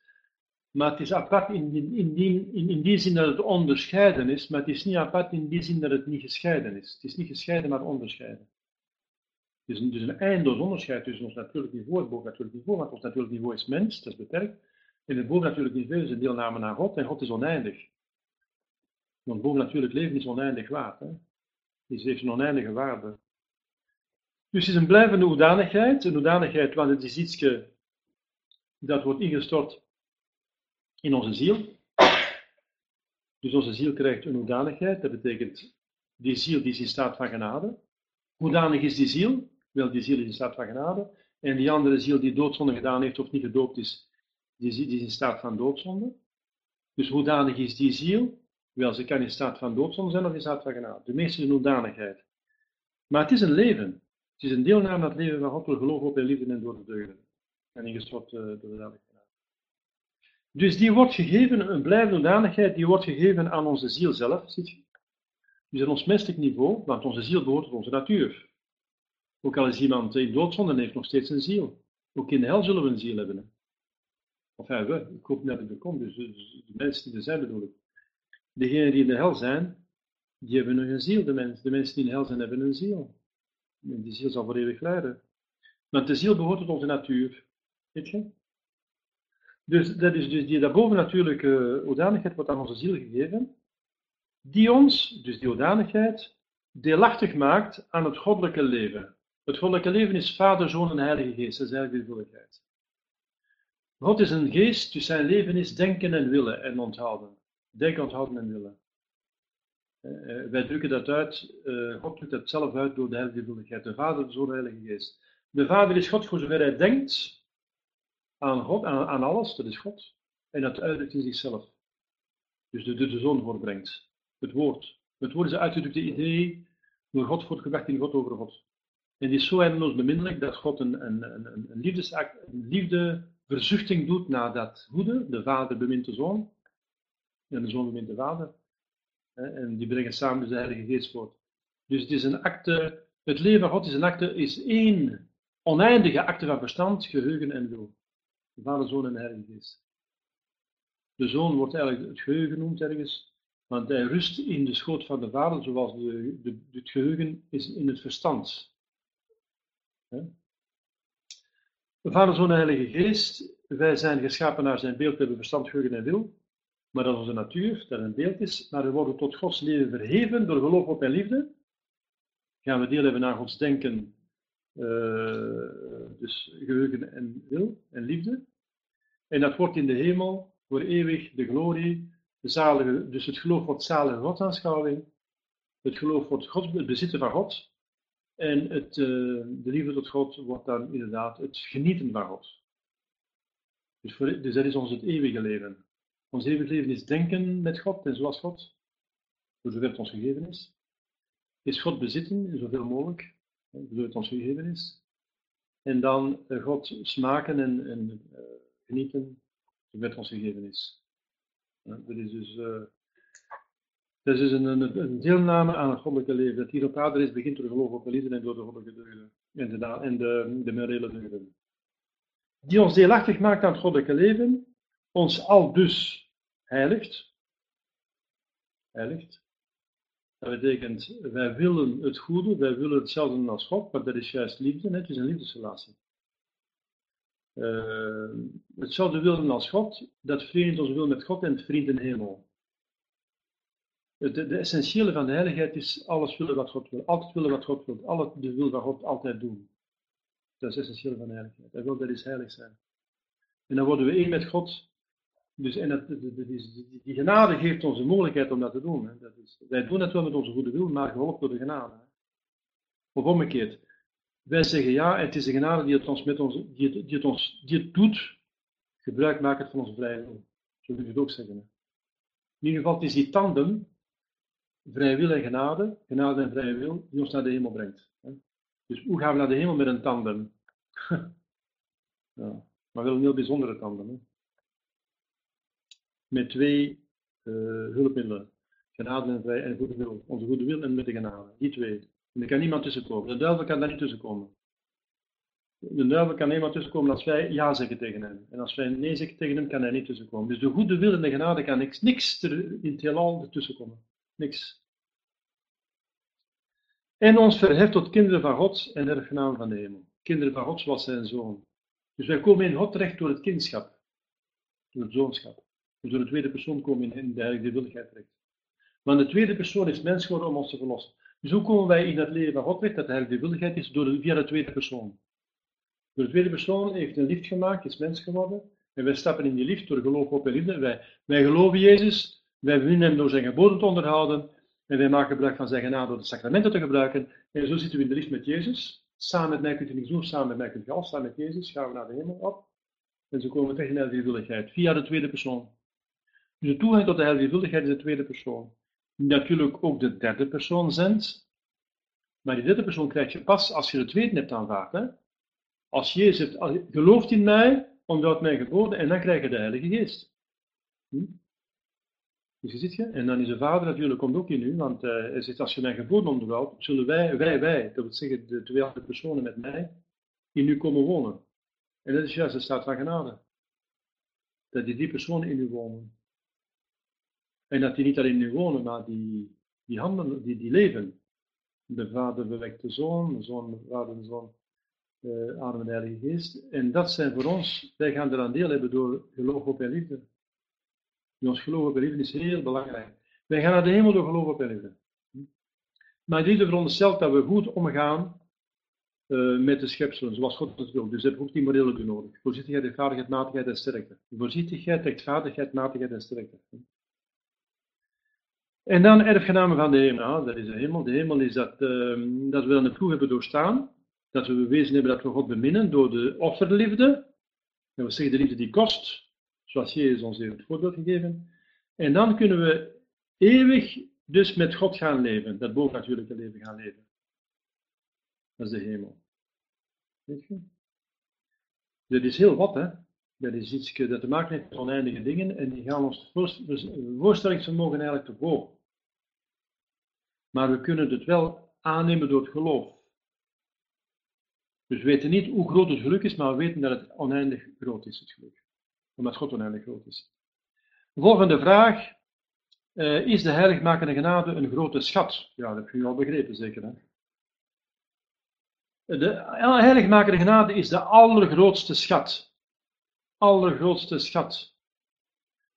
Maar het is apart in die, in, die, in, in die zin dat het onderscheiden is, maar het is niet apart in die zin dat het niet gescheiden is. Het is niet gescheiden, maar onderscheiden. Het is een, dus een eindeloos onderscheid tussen ons natuurlijk niveau en het bovennatuurlijk niveau, want ons natuurlijk niveau is mens, dat is beperkt. En het bovennatuurlijk niveau is een deelname aan God en God is oneindig. Want bovennatuurlijk leven is oneindig waard. Hè? Heeft een oneindige waarde. Dus het is een blijvende hoedanigheid, een hoedanigheid, want het is iets dat wordt ingestort in onze ziel. Dus onze ziel krijgt een hoedanigheid, dat betekent die ziel die is in staat van genade. Hoedanig is die ziel? Wel, die ziel is in staat van genade. En die andere ziel die doodzonde gedaan heeft of niet gedoopt is, die, is in staat van doodzonde. Dus hoedanig is die ziel? Wel, ze kan in staat van doodzonde zijn of in staat van genade. De meeste is een hoedanigheid. Maar het is een leven. Het is een deelname aan het leven van God door geloof op en liefde en door de deugden. En ingestort uh, door de genade. Dus die wordt gegeven, een blijvende hoedanigheid, die wordt gegeven aan onze ziel zelf, ziet je. Dus aan ons menselijk niveau, want onze ziel behoort tot onze natuur. Ook al is iemand in doodzonde, heeft nog steeds een ziel. Ook in de hel zullen we een ziel hebben. Of ja, we, ik hoop dat er komt, dus, de mensen die er zijn bedoel ik. Degenen die in de hel zijn, die hebben nog een ziel, de mensen. De mensen die in de hel zijn, hebben een ziel. En die ziel zal voor eeuwig leiden. Want de ziel behoort tot onze natuur. Weet je? Dus dat is dus die daarboven natuurlijke hoedanigheid wordt aan onze ziel gegeven, die ons, dus die hoedanigheid, deelachtig maakt aan het goddelijke leven. Het goddelijke leven is Vader, Zoon en Heilige Geest, dat is eigenlijk de God is een geest, dus zijn leven is denken en willen en onthouden. Denken, onthouden en willen. Uh, wij drukken dat uit, uh, God drukt dat zelf uit door de heilige. De Vader, de Zoon en de Heilige Geest. De Vader is God voor zover hij denkt aan God, aan, aan alles, dat is God. En dat uitdrukt in zichzelf. Dus de, de, de Zoon voorbrengt. Het woord. Het woord is een uitgedrukte idee door God voortgebracht in God over God. En die is zo eindeloos beminnelijk dat God een, een, een, een liefdesact, een liefdeverzuchting doet naar dat goede. De vader bemint de zoon. En de zoon bemint de vader. En die brengen samen dus de Heilige Geest voort. Dus het is een acte, het leven van God is een acte, is één oneindige acte van verstand, geheugen en wil. De Vader, Zoon en Heilige Geest. De Zoon wordt eigenlijk het geheugen genoemd ergens, want hij rust in de schoot van de Vader, zoals de, de, het geheugen is in het verstand. De Vader, Zoon en Heilige Geest, wij zijn geschapen naar zijn beeld, hebben verstand, geheugen en wil. Maar dat is onze natuur, dat een beeld is, maar we worden tot Gods leven verheven door geloof op en liefde. Gaan we deel hebben aan Gods denken, dus geheugen en wil en liefde. En dat wordt in de hemel voor eeuwig de glorie, de zalige, dus het geloof wordt zalige godsaanschouwing, het geloof wordt het bezitten van God, en het, uh, de liefde tot God wordt dan inderdaad het genieten van God. Dus, dus dat is ons het eeuwige leven. Ons eeuwige leven is denken met God en zoals God, voor zover het ons gegeven is. Is God bezitten, zoveel mogelijk, het ons gegeven is. En dan uh, God smaken en, en uh, genieten, zover het ons gegeven is. Dat is dus, dat is een, een, deelname aan het goddelijke leven. Dat hier op aarde is, begint door geloof op de liefde en door de goddelijke deugden. En de, en de morele deugden. Die ons deelachtig maakt aan het goddelijke leven, ons al dus heiligt. Heiligt. Dat betekent, wij willen het goede, wij willen hetzelfde als God, maar dat is juist liefde, het is een liefdesrelatie. Uh, hetzelfde willen als God, dat verenigt ons wil met God en het in hemel. De, de, essentiële van de heiligheid is alles willen wat God wil, altijd willen wat God wil, alle de wil van God altijd doen. Dat is essentieel van heiligheid. Hij wil dat is heilig zijn. En dan worden we één met God Dus en dat, die, genade geeft ons de mogelijkheid om dat te doen. Hè. Dat is, wij doen het wel met onze goede wil, maar geholpen door de genade. Of omgekeerd. Wij zeggen ja, het is de genade die het ons, met ons, die het, die het ons die het doet, gebruik maken van onze vrije wil. Zo wil je het ook zeggen. Hè. In ieder geval, het is die tandem, vrije wil en genade, genade en vrije wil, die ons naar de hemel brengt. Hè. Dus hoe gaan we naar de hemel met een tandem? maar wel een heel bijzondere tandem. Hè met twee uh, hulpmiddelen. Genade en vrij en goede wil. Onze goede wil en met de genade. Die twee. En er kan niemand tussenkomen. De duivel kan daar niet tussenkomen. De duivel kan niemand tussenkomen als wij ja zeggen tegen hem. En als wij nee zeggen tegen hem, kan hij niet tussenkomen. Dus de goede wil en de genade kan niks, niks in het heelal ertussenkomen. Niks. En ons verheft tot kinderen van God en erfgenamen van de hemel. Kinderen van God zoals zijn zoon. Dus wij komen in God terecht door het kindschap. Door het zoonschap. Door de tweede persoon komen we in de willigheid terecht. Maar de tweede persoon is mens geworden om ons te verlossen. Dus hoe komen wij in het leven van God terecht, dat de willigheid is? Door via de tweede persoon. Door de tweede persoon heeft een liefde gemaakt, is mens geworden. En wij stappen in die liefde door geloof op en liefde. Wij, wij geloven Jezus, wij winnen hem door zijn geboden te onderhouden. En wij maken gebruik van zijn genade door de sacramenten te gebruiken. En zo zitten we in de liefde met Jezus. Samen met mij kunt u niets doen, samen met mij kunt u alles. Samen met Jezus gaan we naar de hemel op. En zo komen we terecht in de willigheid, via de tweede persoon. Dus de toegang tot de heilige is de tweede persoon. Natuurlijk ook de derde persoon zendt, maar die derde persoon krijg je pas als je de tweede hebt aanvaard. Hè? Als Jezus gelooft in mij, omdat mij geboden, en dan krijg je de Heilige Geest. Hm? Dus je ziet je, en dan is de Vader natuurlijk komt ook in u, want uh, hij zegt, als je mijn geboden onderhoudt, zullen wij, wij, wij, dat wil zeggen de twee andere personen met mij, in u komen wonen. En dat is juist de staat van genade. Dat die drie personen in u wonen. En dat die niet alleen nu wonen, maar die, die handelen, die, die leven. De vader bewekt de zoon, de zoon de vader de zoon uh, adem de Heilige Geest. En dat zijn voor ons, wij gaan eraan deel hebben door geloof op en liefde. Ons geloof op en liefde is heel belangrijk. Wij gaan naar de hemel door geloof op en liefde. Maar liefde veronderstelt dat we goed omgaan uh, met de schepselen, zoals God het wil. Dus je hebt ook die morele nodig. Voorzichtigheid, rechtvaardigheid, matigheid en sterkte. Voorzichtigheid, rechtvaardigheid, matigheid en sterkte. En dan erfgenamen van de hemel. dat is de hemel. De hemel is dat, uh, dat we dan de proef hebben doorstaan. Dat we bewezen hebben dat we God beminnen door de offerliefde. En we zeggen de liefde die kost. Zoals Jezus ons heeft het voorbeeld gegeven. En dan kunnen we eeuwig dus met God gaan leven. Dat bovennatuurlijke leven gaan leven. Dat is de hemel. Weet je? Dat is heel wat, hè? Dat is iets dat te maken heeft met oneindige dingen en die gaan ons voorstellingsvermogen eigenlijk te boven maar we kunnen het wel aannemen door het geloof. Dus we weten niet hoe groot het geluk is, maar we weten dat het oneindig groot is, het geluk. Omdat God oneindig groot is. De volgende vraag. Uh, is de heiligmakende genade een grote schat? Ja, dat heb je al begrepen, zeker. Hè? De heiligmakende genade is de allergrootste schat. Allergrootste schat.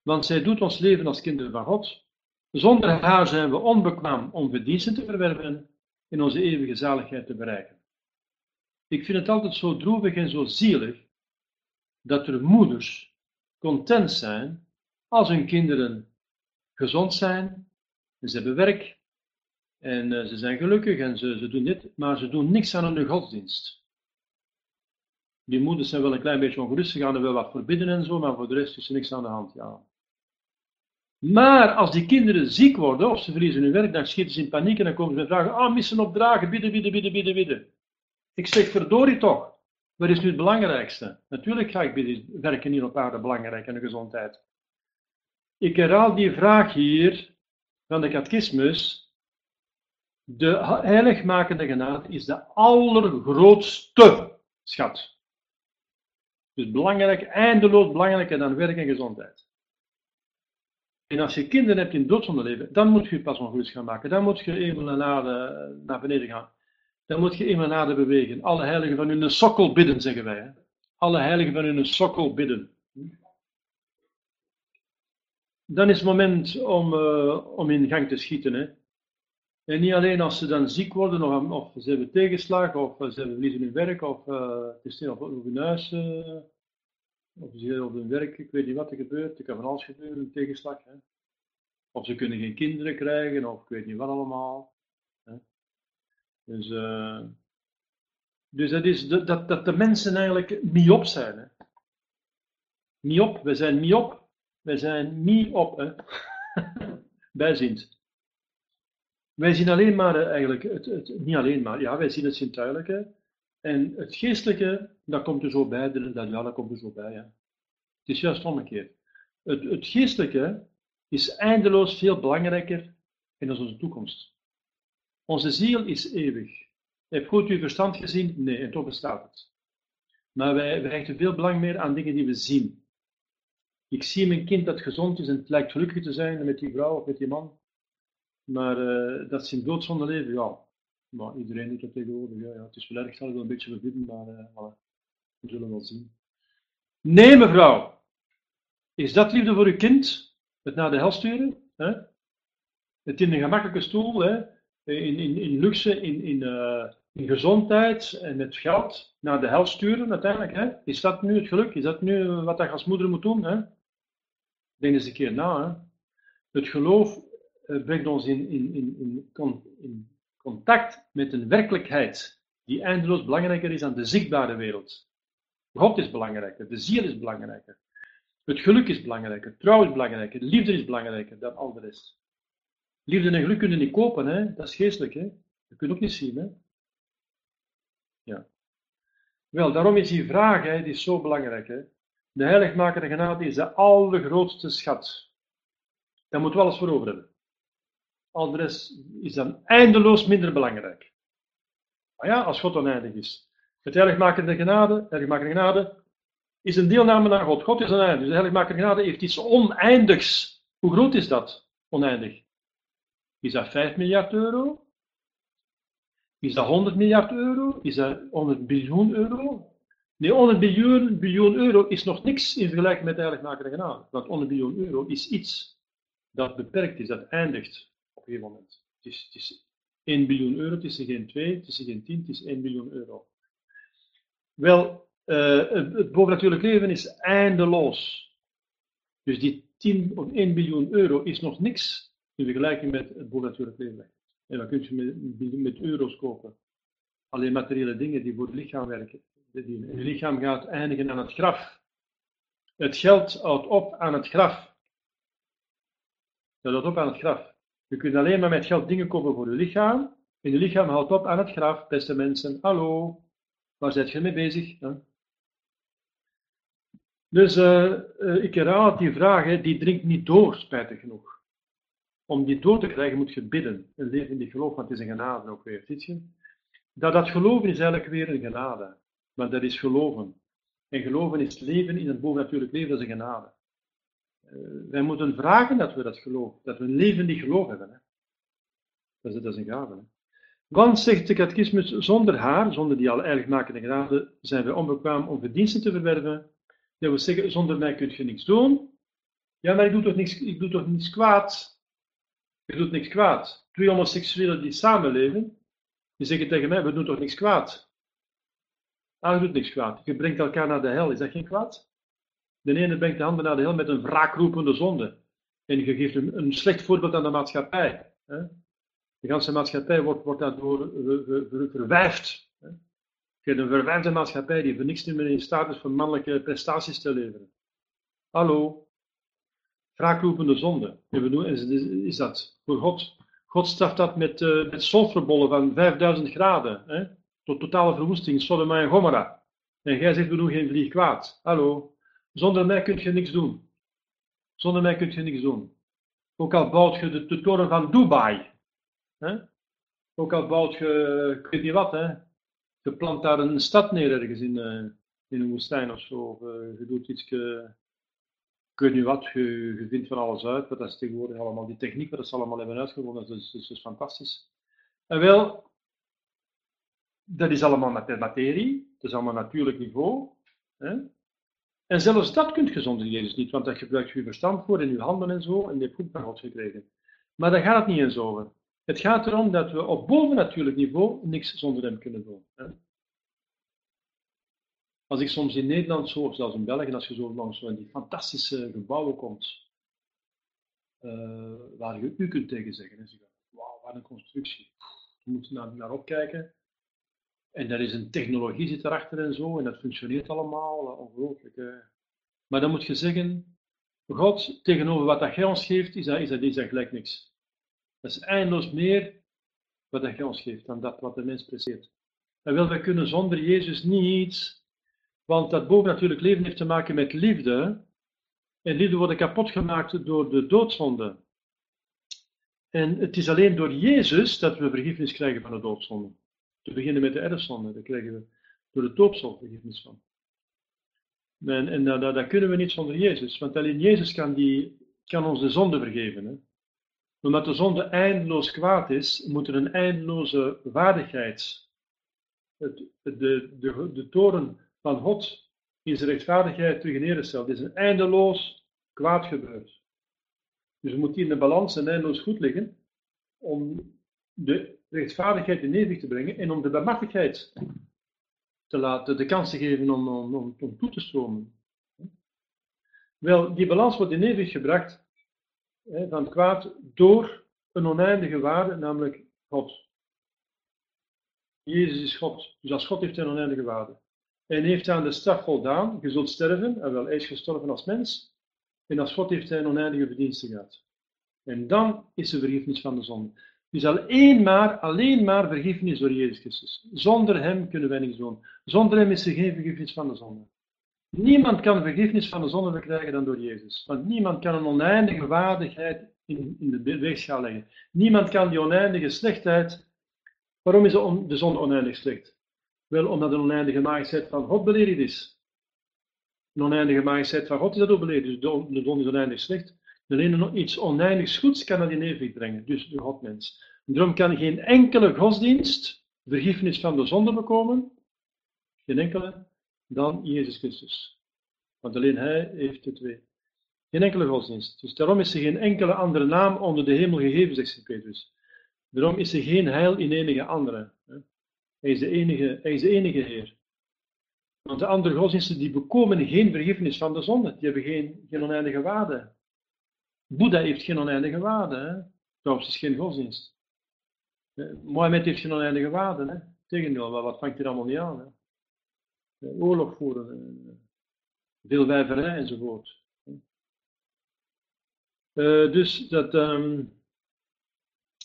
Want zij doet ons leven als kinderen van God. Zonder haar zijn we onbekwaam om verdiensten te verwerven en onze eeuwige zaligheid te bereiken. Ik vind het altijd zo droevig en zo zielig dat er moeders content zijn als hun kinderen gezond zijn, ze hebben werk en eh, ze zijn gelukkig en ze, ze doen dit, maar ze doen niks aan hun godsdienst. Die moeders zijn wel een klein beetje ongerust, ze gaan er wel wat verbidden en zo, maar voor de rest is er niks aan de hand. Ja, maar als die kinderen ziek worden of ze verliezen hun werk, dan schieten ze in paniek en dan komen ze met vragen: Ah, missen opdragen, bidden, bidden, bidden, bidden, bidden. Ik zeg: Verdorie toch, wat is nu het belangrijkste? Natuurlijk ga ik bidden, werken hier op aarde belangrijk en de gezondheid. Ik herhaal die vraag hier van de catechismus. De heiligmakende genade is de allergrootste schat. Dus belangrijk, eindeloos belangrijker dan werk en gezondheid. En als je kinderen hebt in doodzonde leven, dan moet je pas ongerust gaan maken. Dan moet je even naar, naar beneden gaan. Dan moet je even naar de bewegen. Alle heiligen van hun sokkel bidden, zeggen wij. Hè? Alle heiligen van hun sokkel bidden. Dan is het moment om, uh, om in gang te schieten. Hè? En niet alleen als ze dan ziek worden, of, of ze hebben tegenslag, of ze hebben verliezen hun werk, of uh, het is op hun huis. Uh, of ze zitten op hun werk, ik weet niet wat er gebeurt, er kan van alles gebeuren, een tegenslag. Hè? Of ze kunnen geen kinderen krijgen, of ik weet niet wat allemaal. Hè? Dus, uh, dus dat is dat, dat de mensen eigenlijk miop zijn. Hè? Miop, we zijn miop, we zijn miop, hè? bijziend. Wij zien alleen maar eh, eigenlijk, het, het, niet alleen maar, ja, wij zien het zintuigelijke. En het geestelijke, dat komt er zo bij, dat, ja, dat komt er zo bij. Ja. Het is juist omgekeerd. Het, het geestelijke is eindeloos veel belangrijker in onze toekomst. Onze ziel is eeuwig. Heb goed uw verstand gezien? Nee, en toch bestaat het. Maar wij, wij hechten veel belang meer aan dingen die we zien. Ik zie mijn kind dat gezond is en het lijkt gelukkig te zijn met die vrouw of met die man. Maar uh, dat zijn doodzonde leven, ja. Maar iedereen doet dat tegenwoordig. Ja, ja. Het is wel erg, zal wel een beetje verbieden, maar uh. We zullen wel zien. Nee, mevrouw. Is dat liefde voor uw kind? Het naar de hel sturen? Hè? Het in een gemakkelijke stoel, hè? In, in, in luxe, in, in, uh, in gezondheid en met geld naar de hel sturen uiteindelijk. Hè? Is dat nu het geluk? Is dat nu wat je als moeder moet doen? Hè? Denk eens een keer na. Hè? Het geloof uh, brengt ons in, in, in, in contact met een werkelijkheid die eindeloos belangrijker is dan de zichtbare wereld. God is belangrijker, de ziel is belangrijker, het geluk is belangrijker, trouw is belangrijker, liefde is belangrijker dan al de rest. Liefde en geluk kunnen niet kopen, hè? dat is geestelijk. Hè? Dat kun je ook niet zien. Hè? Ja. Wel, daarom is die vraag hè, die is zo belangrijk. Hè? De heiligmakende genade is de allergrootste schat. Daar moeten we alles voor over hebben. Al de rest is dan eindeloos minder belangrijk. Maar ja, als God oneindig is. Het heiligmakende genade, heiligmakende genade is een deelname aan God. God is oneindig. Dus de heiligmakende genade heeft iets oneindigs. Hoe groot is dat? Oneindig. Is dat 5 miljard euro? Is dat 100 miljard euro? Is dat 100 biljoen euro? Nee, 100 biljoen, biljoen euro is nog niks in vergelijking met de heiligmakende genade. Want 100 biljoen euro is iets dat beperkt is, dat eindigt op een moment. Het is, het is 1 biljoen euro, het is geen 2, het is geen 10, het is 1 biljoen euro. Wel, uh, het, bovennatuurlijk leven is eindeloos. Dus die 10 of 1 biljoen euro is nog niks in vergelijking met het bovennatuurlijk leven. En dan kun je met, met euro's kopen. Alleen materiële dingen die voor het lichaam werken. Het lichaam gaat eindigen aan het graf. Het geld houdt op aan het graf. Dat houdt op aan het graf. Je kunt alleen maar met geld dingen kopen voor je lichaam. En je lichaam houdt op aan het graf, beste mensen. Hallo, waar zit je mee bezig? Dus uh, uh, ik herhaal die vraag, hè, die dringt niet door, spijtig genoeg. Om die door te krijgen moet je bidden. Een leven in die geloof, want het is een genade ook weer. Ziet? Dat, dat geloven is eigenlijk weer een genade. Maar dat is geloven. En geloven is leven in het bovennatuurlijk leven, dat is een genade. Uh, wij moeten vragen dat we dat geloof, dat we een leven die geloof hebben. Hè. Dat, is, dat is een gave. Hè. Want, zegt de catechismus, zonder haar, zonder die al makende genade, zijn we onbekwaam om verdiensten te verwerven. Dat wil zeggen, zonder mij kun je niks doen. Ja, maar ik doe toch niks, ik doe toch niets kwaad? Je doet niks kwaad. Twee homoseksuelen die samenleven, die zeggen tegen mij, we doen toch niks kwaad? Ah, je doet niks kwaad. Je brengt elkaar naar de hel, is dat geen kwaad? De ene brengt de handen naar de hel met een wraakroepende zonde. En je geeft een, een slecht voorbeeld aan de maatschappij. Hè? De hele maatschappij wordt, wordt daardoor verwijfd. Je hebt een verwijfde maatschappij die voor niks meer in staat is voor mannelijke prestaties te leveren. Hallo, wraakroepende zonde. Is dat voor God? God straft dat met, uh, met van 5000 graden. Hè? Tot totale verwoesting, Sodoma en Gomorra. En jij zegt, we doen geen vlieg kwaad. Hallo. Zonder mij kun je niks doen. Zonder mij kun je niks doen. Ook al bouwt je de toren van Dubai. Hè? Ook al bouwt je, ik weet niet wat, hè? je plant daar een stad neer ergens in, uh, in een woestijn of zo. Of uh, je doet iets, ik weet niet wat, je, vindt van alles uit. Dat is tegenwoordig allemaal, die techniek, dat ze allemaal hebben uitgevonden, dat is, dat is fantastisch. En wel, dat is allemaal materie, dat is allemaal natuurlijk niveau. Hè? En zelfs dat kunt je zonder Jezus niet, want daar gebruikt je verstand voor in je handen en zo, en je hebt goed van God gekregen. Maar daar gaat het niet eens over. Het gaat erom dat we op bovennatuurlijk niveau niks zonder hem kunnen doen. Hè? Als ik soms in Nederland zo, of zelfs in België, als je zo langs zo die fantastische gebouwen komt, uh, waar je u kunt tegen zeggen. En zeggen, wauw, wat een constructie. Je moet naar, naar opkijken. En er is een technologie zit erachter en zo, en dat functioneert allemaal, ongelooflijk. Maar dan moet je zeggen, God, tegenover wat dat jij ons geeft, is dat, is dat, is dat gelijk niks. Dat is eindeloos meer wat jij ons geeft dan dat wat de mens presteert. En wel, wij kunnen zonder Jezus niet, want dat bovennatuurlijk leven heeft te maken met liefde. En liefde wordt kapot gemaakt door de doodzonde. En het is alleen door Jezus dat we vergiffenis krijgen van de doodzonde. Te beginnen met de erfzonde, daar krijgen we door de doopsel vergiffenis van. En, en dat, dat, kunnen we niet zonder Jezus, want alleen Jezus kan, die, kan ons de zonde vergeven. Hè? Omdat de zonde eindeloos kwaad is, moet er een eindeloze waardigheid. Het, de, de, de toren van God is rechtvaardigheid terug neergesteld. Het is een eindeloos kwaad gebeurd. Dus we moeten in de balans en eindeloos goed liggen om de rechtvaardigheid in evenwicht te brengen en om de barmhartigheid te laten, de kans te geven om, om, om, om toe te stromen. Wel, die balans wordt in evenwicht gebracht van kwaad door een oneindige waarde, namelijk God. Jezus is God, dus als God heeft een oneindige waarde. En heeft aan de straf voldaan, je zult sterven, en wel, hij is gestorven als mens, en als God heeft hij een oneindige verdienste gehad. En dan is er vergiffenis van de zonde. Dus alleen maar, alleen maar vergiffenis door Jezus Christus. Zonder Hem kunnen wij niets doen. Zonder Hem is er geen vergiffenis van de zonde. Niemand kan vergiffenis van de zonde verkrijgen dan door Jezus. Want niemand kan een oneindige waardigheid in, in de weegschaal leggen. Niemand kan die oneindige slechtheid. Waarom is de zonde oneindig slecht? Wel omdat de oneindige majesteit van God beledigd is. Een oneindige majesteit van God is dat ook beledigd. Dus de, de zonde is oneindig slecht. Alleen iets oneindigs goeds kan dat in evenwicht brengen, dus de Godmens. En daarom kan geen enkele godsdienst vergiffenis van de zonde bekomen, geen enkele, dan Jezus Christus. Want alleen Hij heeft de twee. Geen enkele godsdienst. Dus daarom is er geen enkele andere naam onder de hemel gegeven, zegt Petrus. Daarom is er geen heil in enige andere. Hij is de enige, hij is de enige Heer. Want de andere godsdiensten die bekomen geen vergiffenis van de zonde. Die hebben geen, geen oneindige waarde. Boeddha heeft geen oneindige waarde. Hè? Trouwens, is geen godsdienst. Mohammed heeft geen oneindige waarde. Hè? Tegendeel, wat vangt hier allemaal niet aan? Hè? Oorlog voeren, veel wijverij enzovoort. Uh, dus dat, um,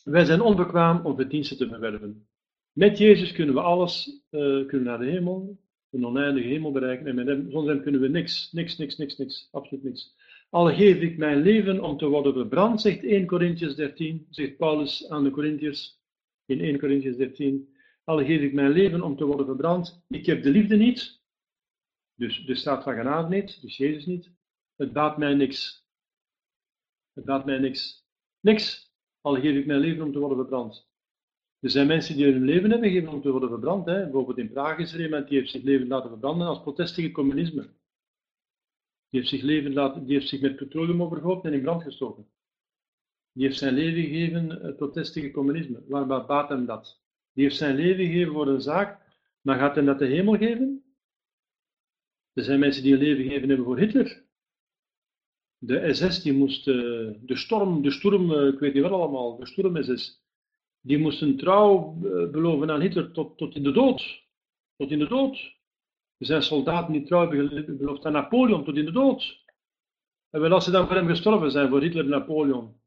wij zijn onbekwaam om verdiensten te verwerven. Met Jezus kunnen we alles, uh, kunnen naar de hemel, een oneindige hemel bereiken. En met hem, zonder hem kunnen we niks, niks, niks, niks, niks, absoluut niks. Al geef ik mijn leven om te worden verbrand, zegt 1 Corinthians 13, zegt Paulus aan de Corinthiërs in 1 Corinthians 13. Al geef ik mijn leven om te worden verbrand. Ik heb de liefde niet, dus de staat van genade niet, dus Jezus niet. Het baat mij niks. Het baat mij niks. Niks. Al geef ik mijn leven om te worden verbrand. Er zijn mensen die hun leven hebben gegeven om te worden verbrand. Hè. Bijvoorbeeld in Praag is er iemand die heeft zich leven laten verbranden als protest tegen communisme. Die heeft zich, leven laten, die heeft zich met petroleum overgoten en in brand gestoken. Die heeft zijn leven gegeven uh, protest tegen communisme. Waar baat hem dat? Die heeft zijn leven gegeven voor een zaak, maar gaat hem dat de hemel geven? Er zijn mensen die een leven gegeven hebben voor Hitler. De SS die moest, uh, de storm, de storm, uh, ik weet niet wat allemaal, de storm SS, die moesten trouw beloven aan Hitler tot, tot in de dood. Tot in de dood. Er zijn soldaten die trouw beloofd aan Napoleon tot in de dood. En wel als ze dan voor hem gestorven zijn, voor Hitler, Napoleon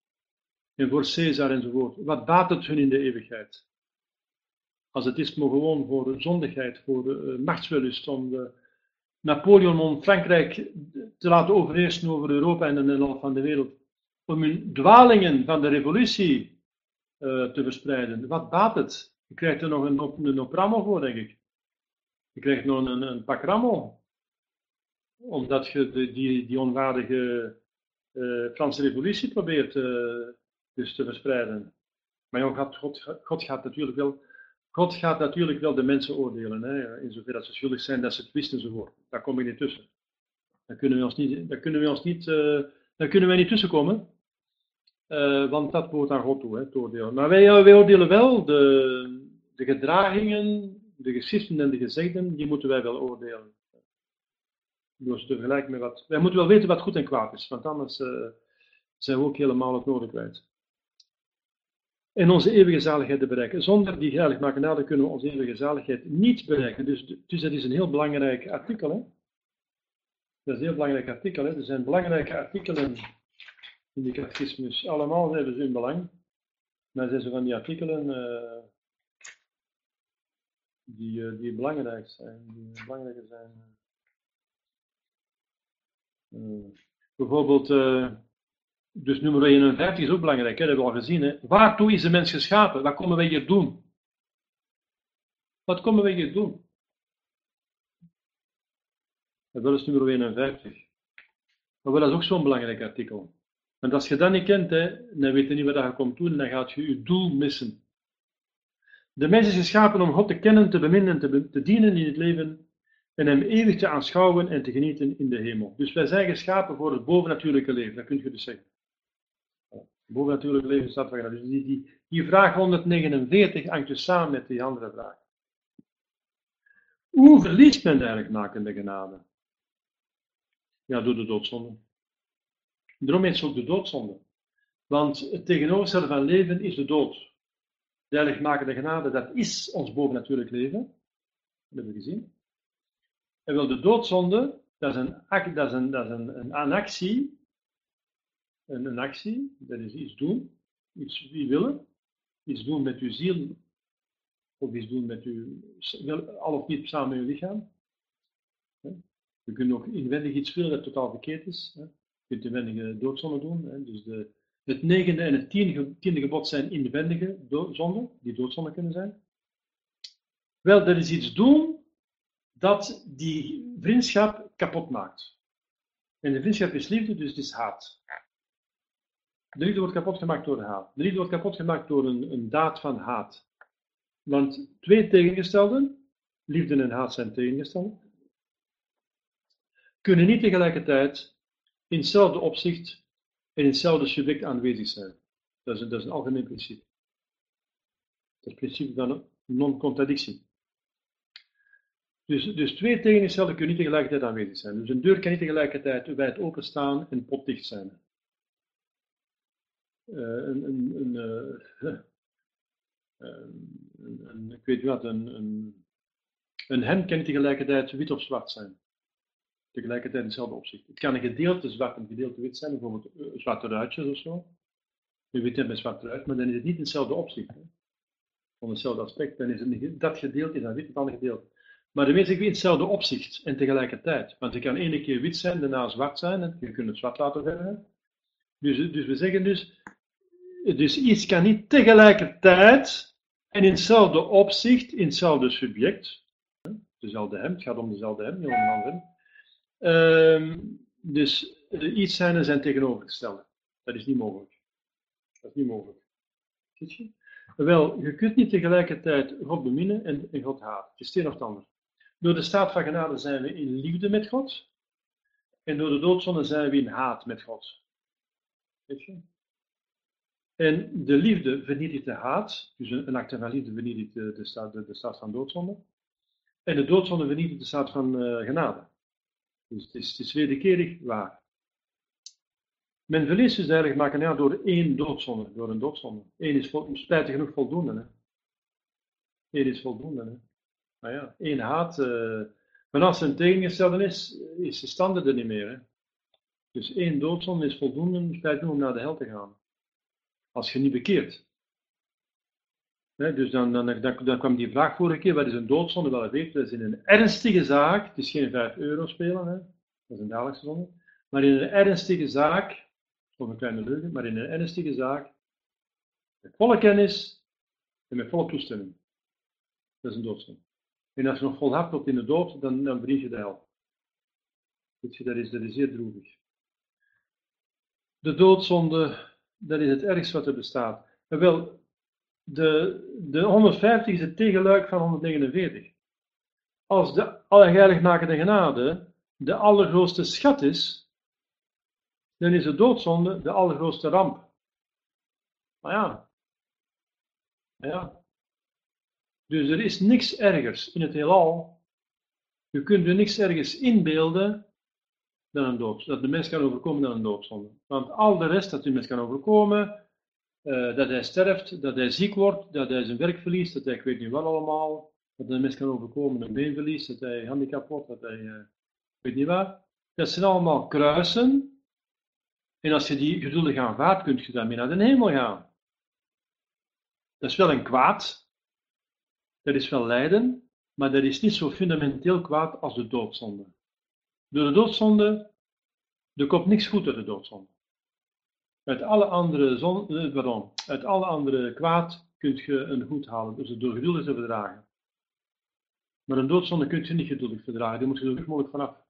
en voor Caesar enzovoort, wat baat het hun in de eeuwigheid? Als het is maar gewoon voor zondigheid, voor uh, machtswellust, om de Napoleon om Frankrijk te laten overheersen over Europa en de Nederland van de wereld, om hun dwalingen van de revolutie uh, te verspreiden. Wat baat het? Je krijgt er nog een, een, een voor, denk ik. Je krijgt nog een, een pak rammel. Omdat je de, die, die onwaardige uh, Franse revolutie probeert dus te verspreiden. Maar God, God, gaat natuurlijk wel, God gaat natuurlijk wel de mensen oordelen. Hè, in zover dat ze schuldig zijn, dat ze het wisten enzovoort. Daar kom ik niet tussen. Daar kunnen we ons niet, daar kunnen we ons niet, uh, daar kunnen wij niet tussenkomen. Uh, want dat wordt aan God toe, hè, het oordelen. Maar wij, wij oordelen wel de, de gedragingen de geschriften en de gezegden, die moeten wij wel oordelen. Door met wat. Wij moeten wel weten wat goed en kwaad is, want anders zijn we ook helemaal het nodig kwijt. En onze eeuwige zaligheid te bereiken. Zonder die heiligmakende kunnen we onze eeuwige zaligheid niet bereiken. Dus, dus dat is een heel belangrijk artikel. Hè? Dat is een heel belangrijk artikel. Hè? Er zijn belangrijke artikelen in de catechismus. Allemaal hebben ze hun belang. Maar zijn ze van die artikelen uh, die, uh, die belangrijk zijn. Die belangrijker zijn. Uh, bijvoorbeeld, dus nummer 51 is ook belangrijk, hè? dat hebben we al gezien. Hè? Waartoe is de mens geschapen? Wat komen wij hier doen? Wat komen wij hier doen? Dat is nummer 51. Maar dat is ook zo'n belangrijk artikel. Want als je dat niet kent, hè, dan weet je niet wat je komt doen en dan gaat je je doel missen. De mens is geschapen om God te kennen, te beminnen en te, te dienen in het leven en hem eeuwig te aanschouwen en te genieten in de hemel. Dus wij zijn geschapen voor het bovennatuurlijke leven, dat kun je dus zeggen. Bovennatuurlijke leven staat van Dus die, die, vraag 149 hangt dus samen met die andere vraag. Hoe verliest men eigenlijk nakende genade? Ja, door de doodzonde. Daarom ze ook de doodzonde. Want het tegenovergestelde van leven is de dood. De genade, dat is ons bovennatuurlijk leven. Dat hebben we gezien. En wel de doodzonde, dat is een, dat is een, dat is een, een actie. Een, een actie, dat is iets doen. Iets willen. Iets doen met uw ziel. Of iets doen met uw, al of niet samen met uw lichaam. We kunnen ook inwendig iets willen dat totaal verkeerd is. Je kunt inwendige doodzonde doen. Dus de, het negende en het tiende, gebod zijn inwendige zonden, die doodzonde kunnen zijn. Wel, dat is iets doen dat die vriendschap kapot maakt. En de vriendschap is liefde, dus het is haat. De liefde wordt kapot gemaakt door haat. De liefde wordt kapot gemaakt door een, een daad van haat. Want twee tegengestelden, liefde en haat zijn tegengestelden, kunnen niet tegelijkertijd in hetzelfde opzicht en in hetzelfde subject aanwezig zijn. Dat is, een, dat is een algemeen principe. Het principe van non-contradictie. Dus, dus twee tegenstellen kunnen niet tegelijkertijd aanwezig zijn. Dus een deur kan niet tegelijkertijd wijd openstaan en potdicht zijn. Uh, een, een, een, uh, een, ik weet wat, een, een, een hemd kan tegelijkertijd wit of zwart zijn tegelijkertijd in hetzelfde opzicht. Het kan een gedeelte zwart en een gedeelte wit zijn, bijvoorbeeld eh, zwarte ruitjes of zo. Een wit met zwart ruit, maar dan is het niet in hetzelfde opzicht. Van hetzelfde aspect, dan is het dat gedeelte dan wit, het andere gedeelte. Maar de meeste in hetzelfde opzicht en tegelijkertijd. Want het kan ene keer wit zijn, daarna zwart zijn, en je kunt het zwart laten verven. Dus, dus we zeggen dus, dus iets kan niet tegelijkertijd en in hetzelfde opzicht, in hetzelfde subject, dezelfde hem, het gaat om dezelfde hem, niet om een andere Um, dus iets zijn en zijn tegenovergestelde. Dat is niet mogelijk. Dat is niet mogelijk. Ziet je? Wel, je kunt niet tegelijkertijd God beminnen en, en God haten. Het is het een of het ander. Door de staat van genade zijn we in liefde met God. En door de doodzonde zijn we in haat met God. Weet je? En de liefde vernietigt de haat. Dus een, acte van liefde vernietigt de, de, staat, de, staat van doodzonde. En de doodzonde vernietigt de staat van uh, genade. Dus het is, het is wederkerig waar. Men verliest dus eigenlijk maken ja, door één doodzonde, door een doodzonde. Eén is vol, spijtig genoeg voldoende. Hè. Eén is voldoende. Hè. Maar ja, één haat. Uh, maar als een tegengestelde is, is de standaard er niet meer. Hè. Dus één doodzonde is voldoende, spijtig genoeg om naar de hel te gaan. Als je niet bekeert. dus dan, dan, dan, dan, kwam die vraag vorige keer, wat is een doodzonde? Wel, weet, dat is in een ernstige zaak, het is geen 5 euro spelen, dat is een dagelijkse zonde, maar in een ernstige zaak, of een kleine leugen, maar in een ernstige zaak, met volle kennis en met volle toestemming. Dat is een doodzonde. En als je nog volhardt tot in de dood, dan, dan je de hel. dat is, dat is zeer droevig. De doodzonde, dat is het ergste wat er bestaat. Wel, de, de 150 is het tegenluik van 149. Als de heiligmakende genade de allergrootste schat is, dan is de doodzonde de allergrootste ramp. Maar ja. ja. Dus er is niks ergers in het heelal. Je kunt er niks ergers inbeelden dan dat de mens kan overkomen dan een doodzonde. Want al de rest dat de mens kan overkomen, uh, dat hij sterft, dat hij ziek wordt, dat hij zijn werk verliest, dat hij, ik weet niet wat allemaal, dat de mens kan overkomen, een been verliest, dat hij handicap wordt, dat hij, ik weet niet wat. Dat zijn allemaal kruisen. En als je die geduldig aanvaardt, kun je daarmee naar de hemel gaan. Dat is wel een kwaad. Dat is wel lijden, maar dat is niet zo fundamenteel kwaad als de doodzonde. Door de doodzonde, er komt niks goed uit de doodzonde. Uit alle andere, zon, eh, pardon, uit alle andere kwaad kun je een goed halen, dus door geduldig te verdragen. Maar een doodzonde kun je niet geduldig verdragen, daar moet je er mogelijk vanaf.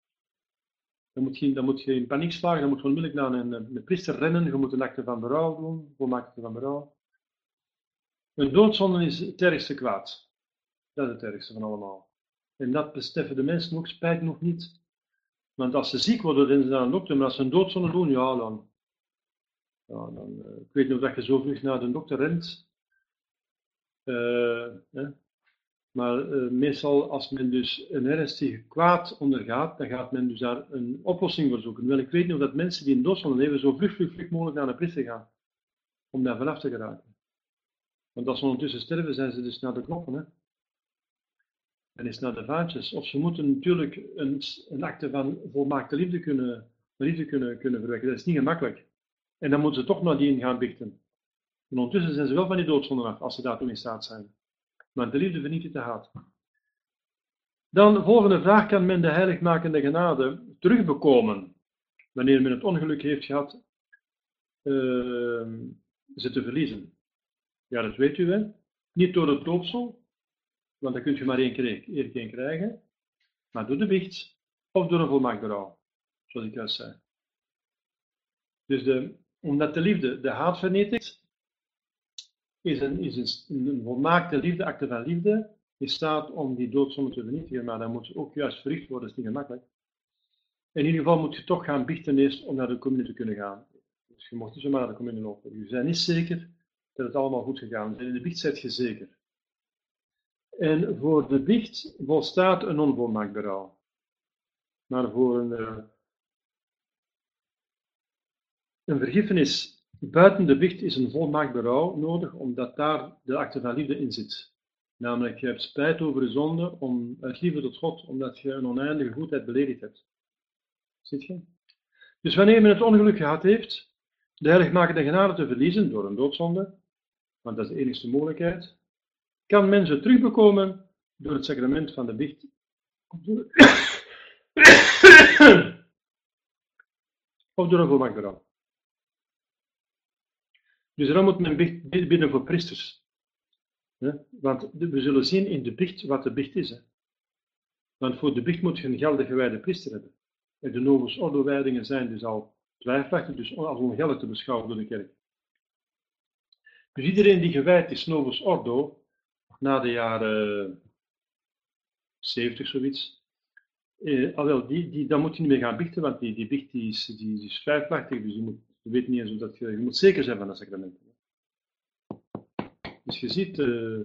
Dan moet, je, dan moet je in paniek slagen, dan moet je onmiddellijk naar een, een priester rennen, je moet een acte van berouw doen, volmaakte van berouw. Een doodzonde is het ergste kwaad. Dat is het ergste van allemaal. En dat beseffen de mensen ook spijt nog niet. Want als ze ziek worden, dan ze naar een dokter, maar als ze een doodzonde doen, ja, dan. Ja, dan uh, ik weet nog dat je zo vlug naar de dokter rent. Uh, maar uh, meestal, als men dus een ernstig kwaad ondergaat, dan gaat men dus daar een oplossing voor zoeken. Wel, ik weet nog dat mensen die in doodzonde leven zo vlug, vlug, vlug mogelijk naar een priester gaan. Om daar vanaf te geraken. Want als ze ondertussen sterven, zijn ze dus naar de knoppen. Hè? En is naar de vaantjes. Of ze moeten natuurlijk een, een acte van volmaakte liefde kunnen, liefde kunnen, kunnen verwekken. Dat is niet gemakkelijk. En dan moeten ze toch naar die gaan bichten. En ondertussen zijn ze wel van die doodzonde af, als ze daartoe in staat zijn. Maar de liefde vernietigt de haat. Dan de volgende vraag: kan men de heiligmakende genade terugbekomen wanneer men het ongeluk heeft gehad uh, ze te verliezen? Ja, dat weet u hè. Niet door het doopsel, want dat kun je maar één keer, één keer krijgen, maar door de wicht of door een volmaakt berouw, zoals ik juist zei. Dus omdat de liefde de haat vernietigt, is een, is een, een volmaakte liefde, acte van liefde, in staat om die doodzonde te vernietigen, maar dat moet ook juist verricht worden, dat is niet gemakkelijk. In ieder geval moet je toch gaan biechten eerst om naar de commune te kunnen gaan. Dus je mocht niet zomaar naar de commune lopen. Je bent niet zeker dat het allemaal goed gegaan is. In de biecht zet je zeker. En voor de biecht volstaat een onvolmaakt berouw. Maar voor een, uh, een vergiffenis buiten de biecht is een volmaakt berouw nodig, omdat daar de acte van liefde in zit. Namelijk, je hebt spijt over de zonde om, uit liefde tot God, omdat je een oneindige goedheid beledigd hebt. Ziet je? Dus wanneer men het ongeluk gehad heeft, de heiligmakende genade te verliezen door een doodzonde, want dat is de enige mogelijkheid, kan men ze terugbekomen door het sacrament van de biecht. of door een volmaakt berouw. Dus daarom moet men bidden voor priesters. Want we zullen zien in de biecht wat de biecht is. Want voor de biecht moet je een geldige wijde priester hebben. En de novus ordo wijdingen zijn dus al twijfelachtig, dus als ongeldig te beschouwen door de kerk. Dus iedereen die gewijd is novus ordo, na de jaren 70 zoiets, eh, alwel, die, die, dan moet je niet meer gaan biechten, want die, die biecht die is, die, is dus je, moet, je weet niet eens dat je, je moet zeker zijn van dat sacrament. Dus je ziet uh,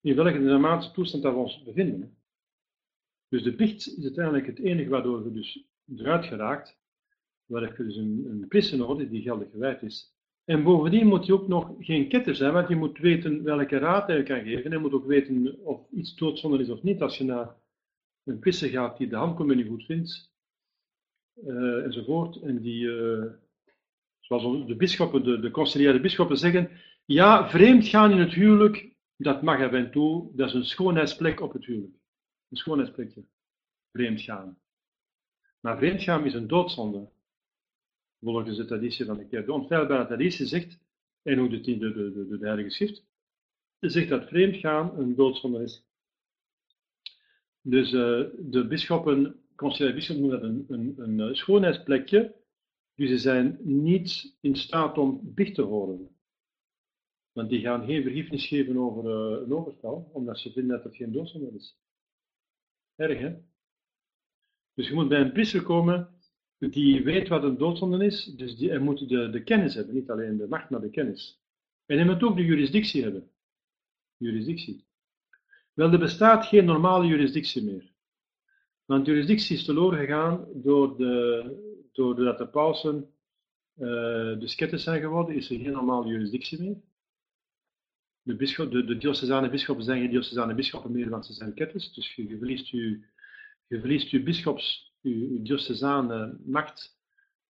in welke dramatische toestand dat we ons bevinden. Dus de biecht is uiteindelijk het enige waardoor je dus eruit geraakt, waar je dus een, een nodig die geldig gewijd is. En bovendien moet je ook nog geen ketter zijn, want je moet weten welke raad hij kan geven. En je moet ook weten of iets doodzonde is of niet. Als je naar een priester gaat die de handcommunie goed vindt, uh, enzovoort, en die, uh, zoals de bisschoppen, de, de conciliaire zeggen, ja, vreemd gaan in het huwelijk, dat mag er en toe, dat is een schoonheidsplek op het huwelijk. Een schoonheidsplekje. Vreemd gaan. Maar vreemd gaan is een doodzonde volgens de traditie van de kerk. Onfeilbare traditie zegt, en hoe de, de, de, de, Heilige Schrift, zegt dat vreemdgaan een doodzonde is. Dus uh, de bisschoppen, conciliaire bisschoppen noemen dat een, een, een schoonheidsplekje, dus ze zijn niet in staat om biecht te horen. Want die gaan geen vergiffenis geven over uh, een overspel, omdat ze vinden dat het geen doodzonde is. Erg, hè? Dus je moet bij een priester komen die weet wat een doodzonde is, dus die, hij moet de, de kennis hebben, niet alleen de macht, maar de kennis. En hij moet ook de juridictie hebben. Juridictie. Wel, er bestaat geen normale juridictie meer. Want juridictie is verloren gegaan door de, de pausen uh, de sketten zijn geworden, is er geen normale juridictie meer. De, bischop, de, diocesane bisschoppen zijn geen diocesane bisschoppen meer, want ze zijn ketters. Dus je, je verliest je, je verliest je bischops, je diocesane macht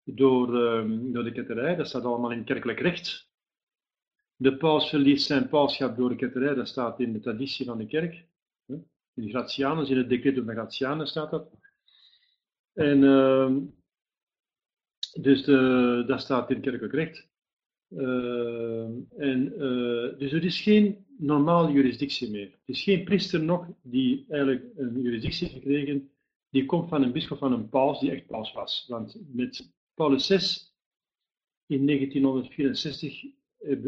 door, um, door de ketterij. Dat staat allemaal in kerkelijk recht. De paus verliest zijn pauschap door de ketterij, dat staat in de traditie van de kerk. In Gratianus, in het decretum van Gratianus staat dat. En uh, dus de, dat staat in kerkelijk recht. Uh, en, uh, dus er is geen normale juridictie meer. Er is geen priester nog die eigenlijk een juridictie heeft gekregen die komt van een bisschop van een paus die echt paus was. Want met Paulus VI in 1964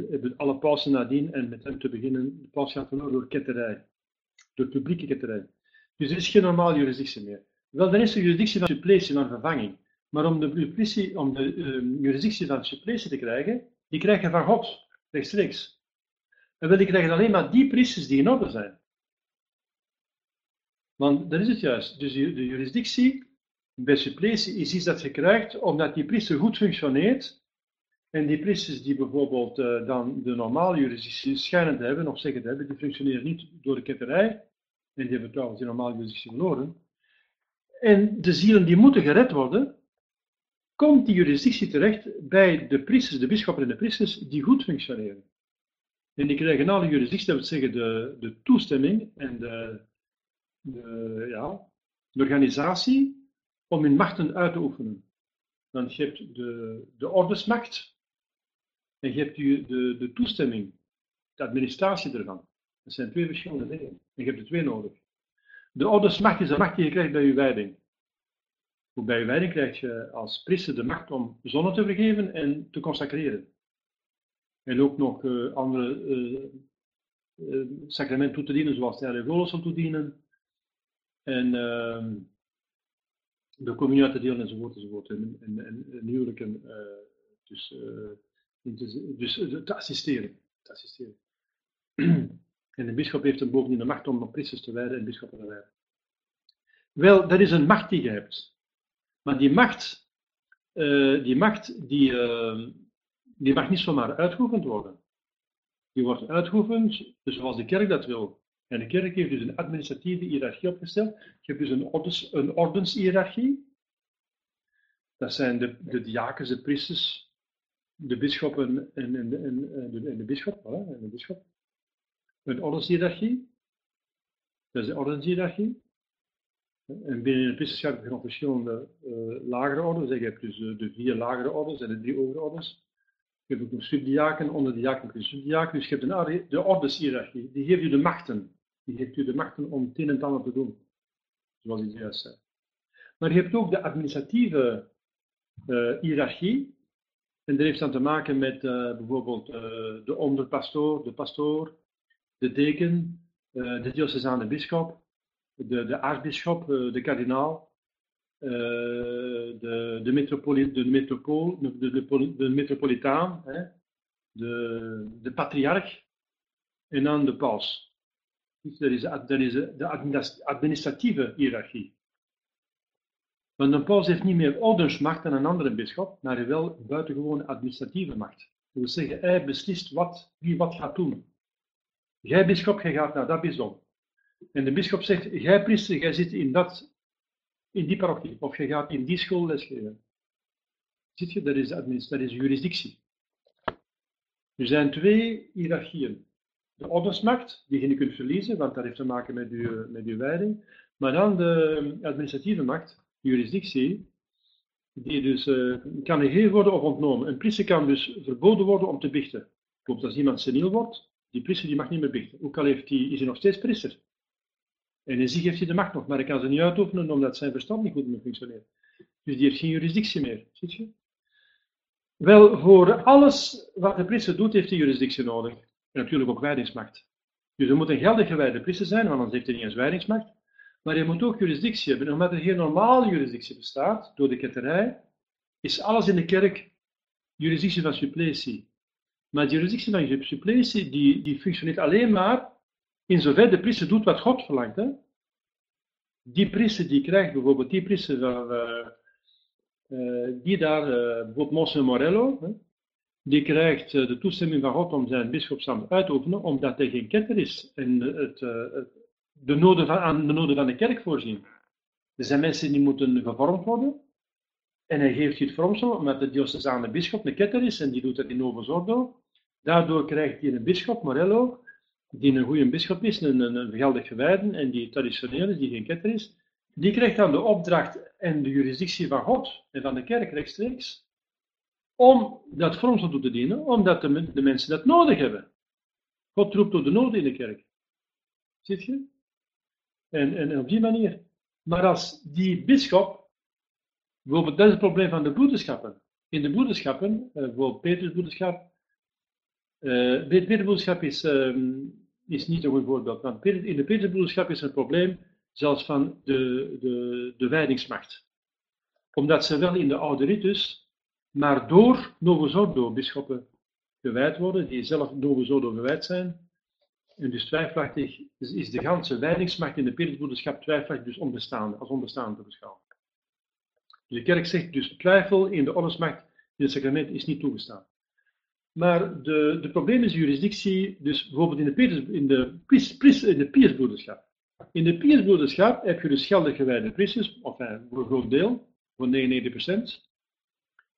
hebben alle pausen nadien en met hem te beginnen de paus gaat door ketterij. Door publieke ketterij. Dus er is geen normale juridictie meer. Wel, dan is er juridictie van suppletie, van vervanging. Maar om de, om de uh, juridictie van suppletie te krijgen, die krijg je van God, rechtstreeks. En wel, die krijgen alleen maar die priesters die in orde zijn. Want dat is het juist. Dus de juridictie bij suppletie is iets dat je krijgt omdat die priester goed functioneert. En die priesters die bijvoorbeeld uh, dan de normale juridictie schijnen te hebben, of zeggen te hebben, die functioneren niet door de ketterij. En die hebben trouwens die normale juridictie verloren. En de zielen die moeten gered worden, komt die juridictie terecht bij de priesters, de bisschoppen en de priesters die goed functioneren. En die krijgen alle juridictie, dat wil zeggen de, de toestemming en de, de, ja, de organisatie om hun machten uit te oefenen. Want je hebt de, de ordesmacht en je hebt de, de toestemming, de administratie ervan. Dat zijn twee verschillende dingen. En je hebt er twee nodig. De ordesmacht is de macht die je krijgt bij je wijding. Bij je wijding krijg je als priester de macht om zonne te vergeven en te consacreren. En ook nog uh, andere uh, uh, sacramenten toe te dienen, zoals de heilige toe te dienen. En ehm, de communie uit te delen enzovoort enzovoort. En, en, en, en huwelijken, dus, dus te assisteren. Te assisteren. En de bischop heeft hem bovendien de macht om priesters te wijden en bisschoppen te wijden. Wel, dat is een macht die je hebt. Maar die macht, die, macht die, uh, die mag niet zomaar uitgeoefend worden. Die wordt uitgeoefend zoals de kerk dat wil. En de kerk heeft dus een administratieve hiërarchie opgesteld. Je hebt dus een, ordens, een ordenshierarchie. Dat zijn de, de diakens, de priesters, de bisschoppen en, en, de, en de bisschop. En de bisschop. Een ordenshierarchie. Dat is de ordenshierarchie. En binnen de priesterschap heb je nog verschillende uh, lagere ordens. Je hebt dus uh, de vier lagere ordens en de drie hogere ordens. Je hebt ook nog subdiaken, onder de diaken heb je subdiaken. Dus je hebt een, de ordenshierarchie. Die geeft u de machten. Die geeft u de machten om het een en ander te doen. Zoals ik juist zei. Maar je hebt ook de administratieve uh, hiërarchie. En dat heeft dan te maken met bijvoorbeeld de onderpastoor, de pastoor, de deken, de diocesane bisschop, de, de aartsbisschop, eh, de kardinaal, eh, de, de, metropoli, de, metropool, de, de, de metropolitaan, hè, de, de patriarch en dan de paus. Dus dat is, is de administratieve hiërarchie. Want een paus heeft niet meer ordensmacht dan een andere bisschop, maar wel buitengewone administratieve macht. Dat wil zeggen, hij beslist wat, wie wat gaat doen. Jij bisschop, jij gaat naar dat bisdom. En de bisschop zegt, jij priester, jij zit in, dat, in die parochie, of jij gaat in die school lesgeven. Ziet je, dat is, dat is juridictie. Er zijn twee hiërarchieën. De ordensmacht, die je kunt verliezen, want dat heeft te maken met uw, met uw wijding. Maar dan de administratieve macht, juridictie, die dus uh, kan gegeven worden of ontnomen. Een priester kan dus verboden worden om te bichten. Bijvoorbeeld als iemand seniel wordt, die priester die mag niet meer bichten. Ook al heeft die, is hij nog steeds priester. En in zich heeft hij de macht nog, maar hij kan ze niet uitoefenen omdat zijn verstand niet goed meer functioneert. Dus die heeft geen juridictie meer, ziet je? Wel, voor alles wat de priester doet, heeft hij juridictie nodig. En natuurlijk ook wijdingsmacht. Dus er moet een geldig gewijde priester zijn, want anders heeft hij niet eens wijdingsmacht. Maar hij moet ook juridictie hebben. En omdat er geen normale juridictie bestaat, door de ketterij, is alles in de kerk juridictie van suppletie. Maar de juridictie van suppletie, die, die functioneert alleen maar in zover de priester doet wat God verlangt. Hè? Die priester die krijgt bijvoorbeeld, die priester van, uh, uh, die daar, bijvoorbeeld Monsignor Morello, die krijgt de toestemming van God om zijn bischopsambt uit te oefenen, omdat hij geen ketter is en het, de noden van, aan de noden van de kerk voorzien. Er zijn mensen die moeten gevormd worden, en hij geeft het vormsel, omdat de diocesane bischop een ketter is en die doet dat in Novo Sordo. Daardoor krijgt hij een bischop, Morello, die een goede bischop is, een, een, geldig gewijden en die traditioneel is, die geen ketter is. Die krijgt dan de opdracht en de juridictie van God en van de kerk rechtstreeks om dat vormsel toe te dienen, omdat de, de mensen dat nodig hebben. God roept door de noden in de kerk. Ziet je? En, en op die manier. Maar als die bischop Bijvoorbeeld, dat is het probleem van de broederschappen. In de broederschappen, uh, bijvoorbeeld Petersbroederschap, uh, Petersbroederschap is, uh, is niet een goed voorbeeld, want in de Petersbroederschap is er een probleem zelfs van de, de, de wijdingsmacht. Omdat ze wel in de oude ritus, maar door Novo bisschoppen gewijd worden, die zelf Novo gewijd zijn. En dus twijfelachtig is, is de ganse wijdingsmacht in de Petersbroederschap twijfelachtig dus onbestaande, als onbestaande te beschouwen. De kerk zegt dus twijfel in de ordensmacht in het sacrament is niet toegestaan. Maar de, de probleem is juridictie, dus bijvoorbeeld in de, Peters, in de, pries, in de piersbroederschap. In de heb je dus geldig gewijde priesters, of voor een groot deel, voor 99%.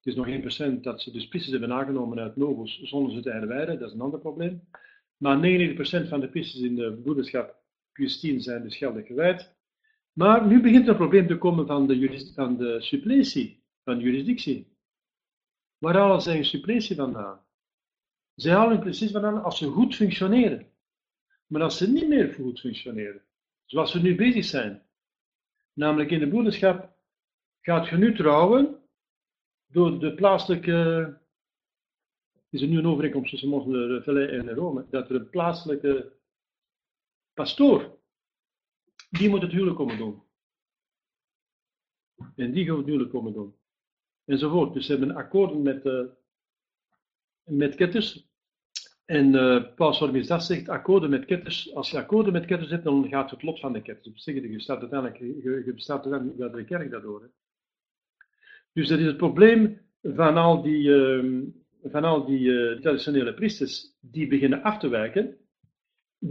Het is nog 1% dat ze dus priesters hebben aangenomen uit novels zonder ze te herwijden, dat is een ander probleem. Maar 99% van de priesters in de broederschap, 10, zijn dus geldig gewijd. Maar nu begint een probleem te komen van de, van de suppletie, van de juridictie. Waar halen zij een suppletie vandaan? Zij halen precies vandaan als ze goed functioneren. Maar als ze niet meer goed functioneren, zoals we nu bezig zijn, namelijk in de broederschap, gaat je nu trouwen door de plaatselijke. Is er nu een overeenkomst tussen Moslim en Rome, dat er een plaatselijke pastoor die moet het huwelijk komen doen. En die gaat het huwelijk komen doen. Enzovoort. Dus ze hebben akkoorden met, uh, met ketters. En uh, Paus dat zegt, akkoorden met ketters. Als je akkoorden met ketters hebt, dan gaat het lot van de ketters. Je staat uiteindelijk, je, bestaat uiteindelijk bij de kerk daardoor. Dus dat is het probleem van al die, uh, van al die uh, traditionele priesters die beginnen af te wijken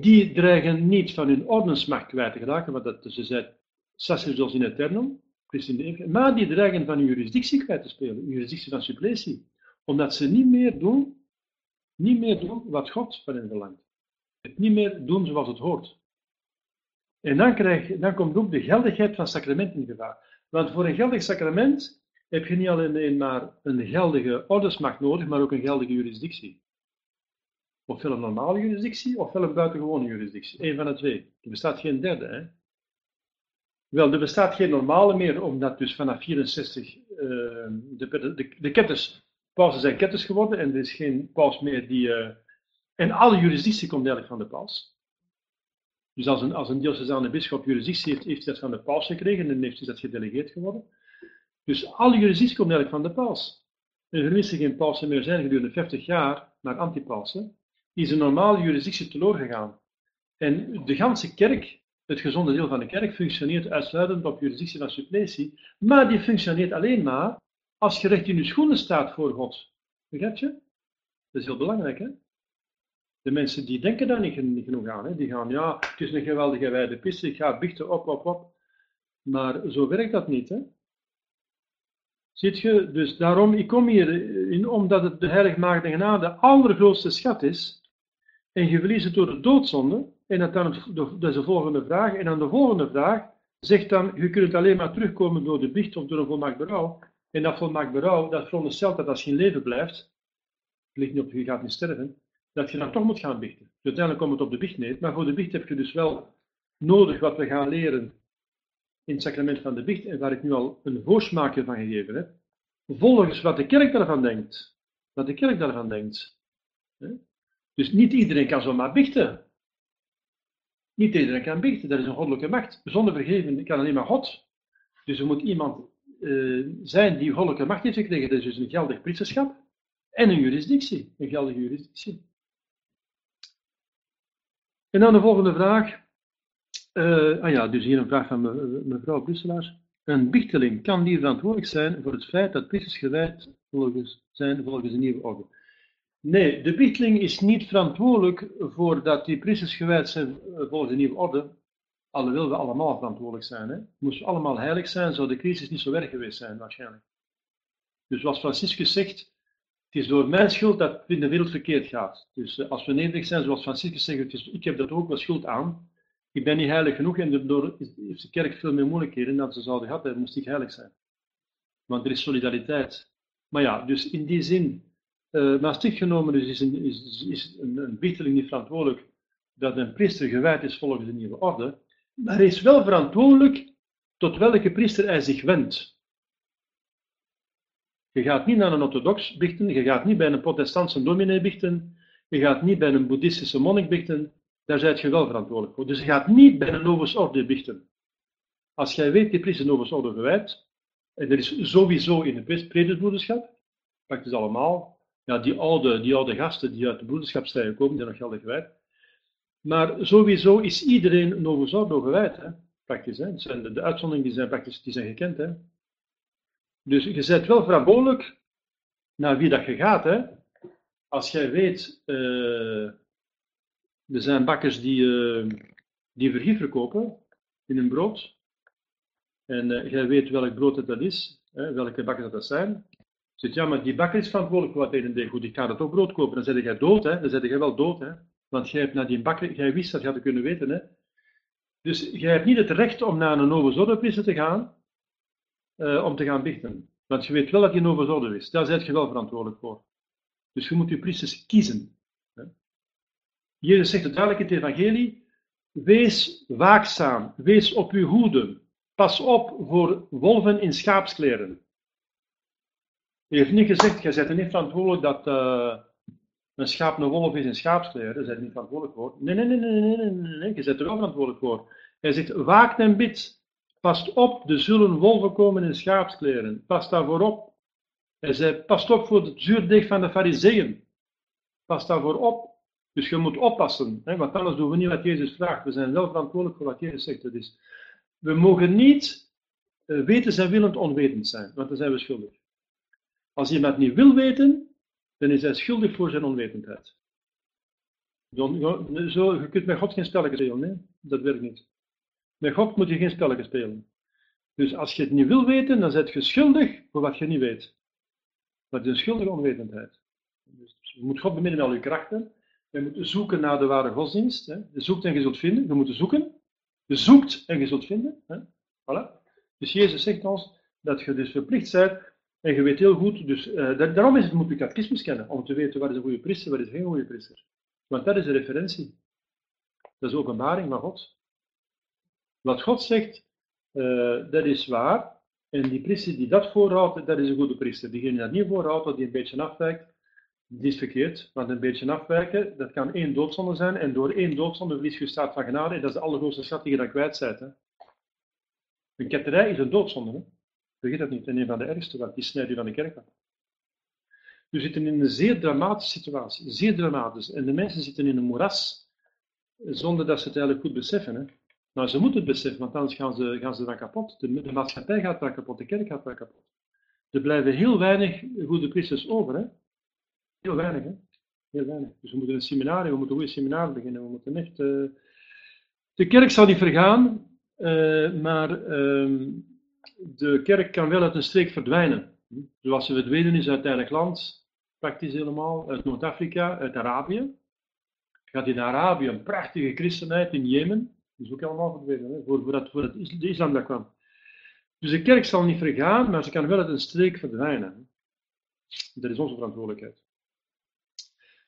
die dreigen niet van hun ordensmacht kwijt te geraken, want dat, ze zijn sacerdos in eternum, maar die dreigen van hun juridictie kwijt te spelen, juridictie van suppletie, omdat ze niet meer doen, niet meer doen wat God van hen verlangt. Het niet meer doen zoals het hoort. En dan, krijg, dan komt ook de geldigheid van sacramenten in gevaar. Want voor een geldig sacrament heb je niet alleen maar een geldige ordensmacht nodig, maar ook een geldige juridictie. Ofwel een normale juridictie, ofwel een buitengewone juridictie. Eén van de twee. Er bestaat geen derde. Hè? Wel, er bestaat geen normale meer, omdat dus vanaf 64 uh, de, de, de ketters, pausen zijn ketters geworden en er is geen paus meer die. En alle juridictie komt eigenlijk van de paus. Dus als een, als een diocesane bischop juridictie heeft, heeft hij dat van de paus gekregen en heeft hij dat gedelegeerd geworden. Dus alle juridictie komt eigenlijk van de paus. En er missen geen pausen meer zijn gedurende 50 jaar naar antipausen is een normale juridictie teloor gegaan. En de ganse kerk, het gezonde deel van de kerk, functioneert uitsluitend op juridictie van suppletie, maar die functioneert alleen maar als je recht in je schoenen staat voor God. Begrijp je? Dat is heel belangrijk, hè? De mensen die denken daar niet, genoeg aan. Hè? Die gaan, ja, het is een geweldige wijde piste, ik ga bichten, op, op, op. Maar zo werkt dat niet, hè? Ziet je? Dus daarom, ik kom hier in, omdat het de heilige maagd genade de allergrootste schat is, en je verliest het door de doodzonde, en dat, dan, is de volgende vraag, en dan de volgende vraag zegt dan, je kunt alleen maar terugkomen door de biecht of door een volmaakt berouw, en dat volmaakt berouw, dat veronderstelt dat als je in leven blijft, ligt niet op, je gaat niet sterven, dat je dan toch moet gaan biechten. Dus uiteindelijk komt het op de biecht neer, maar voor de biecht heb je dus wel nodig wat we gaan leren in het sacrament van de biecht, en waar ik nu al een voorsmaakje van gegeven heb, volgens wat de kerk daarvan denkt. Wat de kerk daarvan denkt. Dus niet iedereen kan zomaar biechten. Niet iedereen kan biechten, dat is een goddelijke macht. Zonder vergeven kan alleen maar God. Dus er moet iemand uh, zijn die goddelijke macht heeft gekregen. Dat is dus een geldig priesterschap en een juridictie. Een geldige juridictie. En dan de volgende vraag. Uh, ah ja, dus hier een vraag van me, mevrouw Brusselaar. Een bichteling kan die verantwoordelijk zijn voor het feit dat priesters gewijd volgens, zijn volgens de nieuwe orde? Nee, de bichteling is niet verantwoordelijk voor dat die priesters gewijd zijn volgens de nieuwe orde. Alhoewel we allemaal verantwoordelijk zijn. Hè? Moesten we allemaal heilig zijn, zou de crisis niet zo erg geweest zijn, waarschijnlijk. Dus zoals Franciscus zegt, het is door mijn schuld dat het in de wereld verkeerd gaat. Dus eh, als we nederig zijn, zoals Franciscus zegt, ik heb dat ook wel schuld aan. Ik ben niet heilig genoeg en daardoor heeft de kerk veel meer moeilijkheden dan ze zouden gehad hebben, moest ik heilig zijn. Want er is solidariteit. Maar ja, dus in die zin, uh, Maastricht genomen dus is, een, is, is een, een bichteling niet verantwoordelijk dat een priester gewijd is volgens de nieuwe orde, maar hij is wel verantwoordelijk tot welke priester hij zich wendt. Je gaat niet naar een orthodox bichten, je gaat niet bij een protestantse dominee bichten, je gaat niet bij een boeddhistische monnik bichten, daar zijt je wel verantwoordelijk voor. Dus je gaat niet bij een Novus bichten. Als jij weet, die priester Novus Orde en er is sowieso in de predesbroederschap, praktisch allemaal, ja, die oude, die oude gasten die uit de broederschap zijn gekomen, die nog geldig gewijd, maar sowieso is iedereen Novus Ordo gewijd, hè? Hè? Zijn de, de, uitzonderingen die zijn praktisch die zijn gekend. Hè? Dus je bent wel verantwoordelijk naar wie dat je gaat. Hè? Als jij weet, uh, er zijn bakkers die, uh, die vergif verkopen in een brood. En uh, jij weet welk brood het dat is, hè? welke bakkers dat zijn. Zegt ja, maar die bakker is verantwoordelijk voor wat hij deed. Goed, ik ga dat ook brood kopen. Dan zeg jij dood, hè? Dan zeg je wel dood, hè? Want jij hebt naar die bakker, jij wist dat, je had kunnen weten. Hè? Dus jij hebt niet het recht om naar een Novus te gaan, uh, om te gaan bichten. Want je weet wel dat je Novus is. Daar zijt je wel verantwoordelijk voor. Dus je moet je priesters kiezen. Hè? Jezus zegt het duidelijk in het evangelie, wees waakzaam, wees op uw hoede. Pas op voor wolven in schaapskleren. Hij heeft niet gezegd, jij bent niet verantwoordelijk dat... Uh, een schaap een wolf is in schaapskleren, daar zijn niet verantwoordelijk voor. Nee, nee, nee, nee, nee, nee, nee, nee, je bent er wel verantwoordelijk voor. Hij zegt, waakt en bid. Past op, er zullen wolven komen in schaapskleren. Pas daarvoor op. Hij zei, past op voor het zuurdeeg van de fariseeën. Pas daarvoor op. Dus je moet oppassen, hè, want anders doen we niet wat Jezus vraagt. We zijn wel verantwoordelijk voor wat Jezus zegt. Dat is, we mogen niet uh, weten zijn willend onwetend zijn, want dan zijn we schuldig. Als iemand niet wil weten, dan is hij schuldig voor zijn onwetendheid. Zo, je kunt met God geen spelletjes spelen, nee? dat werkt niet. Met God moet je geen spelletjes spelen. Dus als je het niet wil weten, dan zet je schuldig voor wat je niet weet. Dat is een schuldige onwetendheid. Dus je moet God beminnen met al je krachten. Je moet zoeken naar de ware godsdienst. Hè. Je zoekt en je zult vinden. Je moet zoeken. Je zoekt en je zult vinden. Hè. Voilà. Dus Jezus zegt ons dat je dus verplicht bent en je weet heel goed, dus uh, daarom is het moet je catechismus kennen, om te weten wat is een goede priester, wat is geen goede priester. Want dat is de referentie. Dat is de openbaring van God. Wat God zegt, uh, dat is waar. En die priester die dat voorhoudt, dat is een goede priester. Diegene die dat niet voorhoudt, die een beetje afwijkt, die is verkeerd. Want een beetje afwijken, dat kan één doodzonde zijn. En door één doodzonde verlies je staat van genade. En dat is de allergrootste schat die je dan kwijt bent. Hè. Een ketterij is een doodzonde. Hè. Vergeet dat niet, en een van de ergste, want die snijdt u van de kerk af. We zitten in een zeer dramatische situatie, zeer dramatisch. En de mensen zitten in een moeras, zonder dat ze het eigenlijk goed beseffen. Hè. Maar ze moeten het beseffen, want anders gaan ze, gaan ze dan kapot. De, maatschappij gaat dan kapot, de kerk gaat dan kapot. Er blijven heel weinig goede priesters over. Hè. Heel weinig, hè. Heel weinig. Dus we moeten een seminarie, we moeten een goede seminar beginnen. We moeten echt... Uh... De kerk zal niet vergaan, uh, maar... Uh, de kerk kan wel uit een streek verdwijnen. Zoals ze verdwenen is uit eigen land, praktisch helemaal, uit Noord-Afrika, uit Arabië. Gaat in Arabië een prachtige christenheid in Jemen, dat is ook allemaal verdwenen, voor, voor, voor het, de islam dat kwam. Dus de kerk zal niet vergaan, maar ze kan wel uit een streek verdwijnen. Dat is onze verantwoordelijkheid.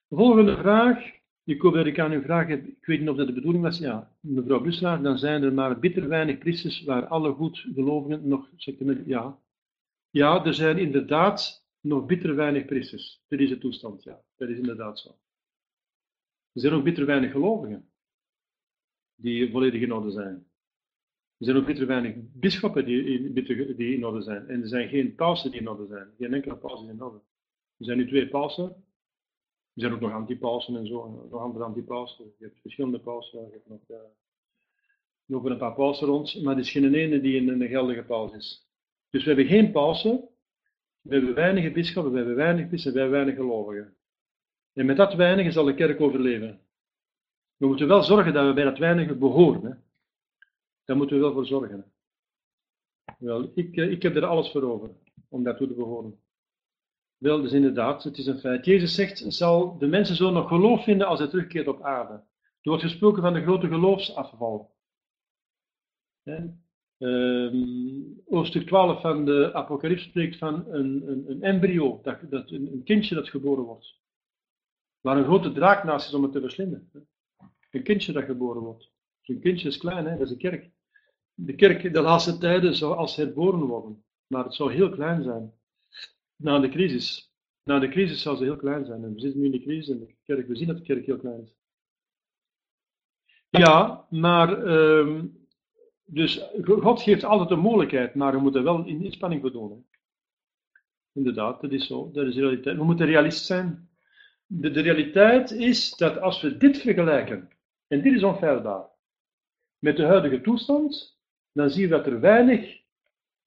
De volgende vraag. Ik hoop dat ik aan uw vraag heb, ik weet niet of dat de bedoeling was, ja, mevrouw Busselaar, dan zijn er maar bitter weinig priesters waar alle goedgelovigen nog secten ja. Ja, er zijn inderdaad nog bitter weinig priesters. Dat is de toestand, ja. Dat is inderdaad zo. Er zijn ook bitter weinig gelovigen die volledig in orde zijn. Er zijn ook bitter weinig bisschoppen die die in orde zijn. En er zijn geen pausen die in orde zijn. Geen enkele pausen in orde. Er zijn nu twee pausen, er zijn ook nog antipausen en zo, nog andere antipausen. Je hebt verschillende pausen. Je hebt nog, uh, lopen een paar pausen rond, maar er is geen ene die een, een geldige paus is. Dus we hebben geen pausen, we hebben weinig bisschoppen, we hebben weinig bissen, we hebben weinig gelovigen. En met dat weinige zal de kerk overleven. We moeten wel zorgen dat we bij dat weinige behoren. Hè. Daar moeten we wel voor zorgen. Wel, ik, eh, ik heb er alles voor over om daartoe te behoren. Wel, dus inderdaad, het is een feit. Jezus zegt, zal de mensen zo nog geloof vinden als hij terugkeert op aarde? Er wordt gesproken van de grote geloofsafval. Ja. Um, hoofdstuk 12 van de Apocalypse spreekt van een, een, een embryo, dat, dat, een, een, kindje dat geboren wordt. Waar een grote draak naast is om het te verslinden. Een kindje dat geboren wordt. Dus een kindje is klein, hè? dat is de kerk. De kerk de laatste tijden zou als herboren worden, maar het zou heel klein zijn. Na de crisis. Na de crisis zou ze heel klein zijn. En we zitten nu in de crisis en de kerk, we zien dat de kerk heel klein is. Ja, maar um, dus God geeft altijd een mogelijkheid, maar we moeten wel in inspanning voor doen. Inderdaad, dat is zo. Dat is de realiteit. We moeten realist zijn. De, realiteit is dat als we dit vergelijken, en dit is onfeilbaar, met de huidige toestand, dan zien we dat er weinig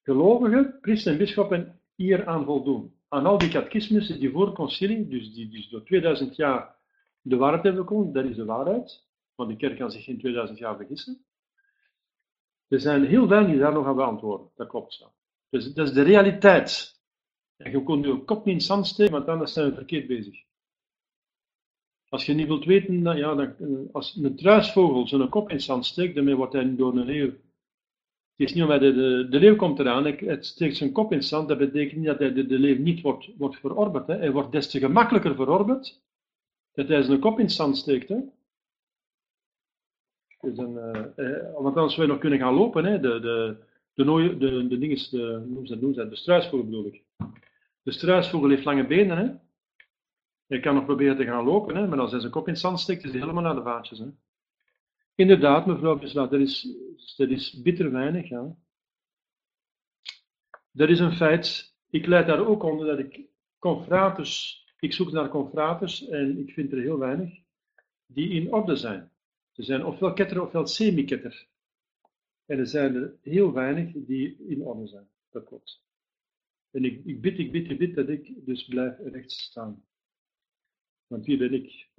gelovigen, priesters en hier aan voldoen. Aan al die catechismussen die voor concilie, dus die dus door 2000 jaar de waarheid hebben gekomen, dat is de waarheid, want de kerk kan zich in 2000 jaar vergissen. Er zijn heel weinig die daar nog aan beantwoorden. Dat klopt zo. Dus dat is de realiteit. En je kunt je kop niet in zand steken, want anders zijn we verkeerd bezig. Als je niet wilt weten, dan, ja, dan, als een truisvogel zijn kop in zand steekt, dan wordt hij door een leeuw. Het is niet omdat de, de, de leeuw komt eraan, het steekt zijn kop in zand, dat betekent niet dat hij de, de leeuw niet wordt, wordt verorberd. Hè. Hij wordt des te gemakkelijker verorberd, dat hij zijn kop in zand steekt. Hè. Dus een, uh, want anders zou nog kunnen gaan lopen. Hè? De, de, de, de, de, dinges, de, noem ze, struisvogel bedoel ik. De struisvogel heeft lange benen. Hè? Hij kan nog proberen te gaan lopen, hè? maar als hij zijn kop in het zand steekt, is hij helemaal naar de vaatjes. Hè? Inderdaad, mevrouw Beslaat, dat is, dat is bitter weinig. Ja. Dat is een feit. Ik leid daar ook onder dat ik confraters, ik zoek naar confraters en ik vind er heel weinig die in orde zijn. Er zijn ofwel ketter ofwel semi-ketter. En er zijn er heel weinig die in orde zijn. Dat klopt. En ik, ik bid, ik bid, ik bid dat ik dus blijf recht staan. Want wie ben ik?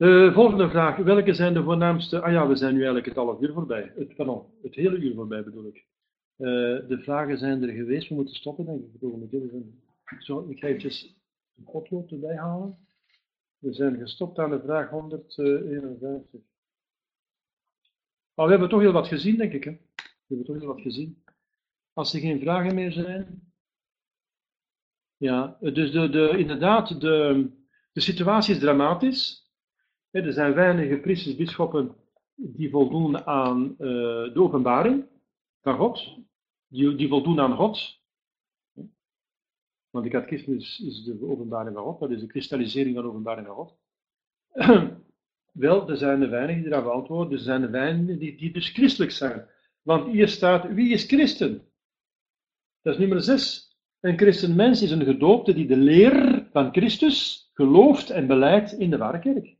Uh, volgende vraag. Welke zijn de voornaamste... Ah ja, we zijn nu eigenlijk het half uur voorbij. Het, pardon, het hele uur voorbij bedoel ik. Uh, de vragen zijn er geweest. We moeten stoppen, denk ik. Ik, Zo, ik ga eventjes een potlood erbij halen. We zijn gestopt aan de vraag 151. Maar we hebben toch heel wat gezien, denk ik. Hè? We hebben toch heel wat gezien. Als er geen vragen meer zijn. Ja, dus de, de, inderdaad, de, de situatie is dramatisch. Er zijn weinige priesters, bisschoppen die voldoen aan uh, de openbaring van God. Die, die voldoen aan God. Want de catechismus is de openbaring van God, dat is de kristallisering van de openbaring van God. Wel, er zijn er weinigen die daarop antwoorden, er zijn er weinigen die, die dus christelijk zijn. Want hier staat, wie is christen? Dat is nummer 6. Een christenmens is een gedoopte die de leer van Christus gelooft en beleidt in de ware kerk.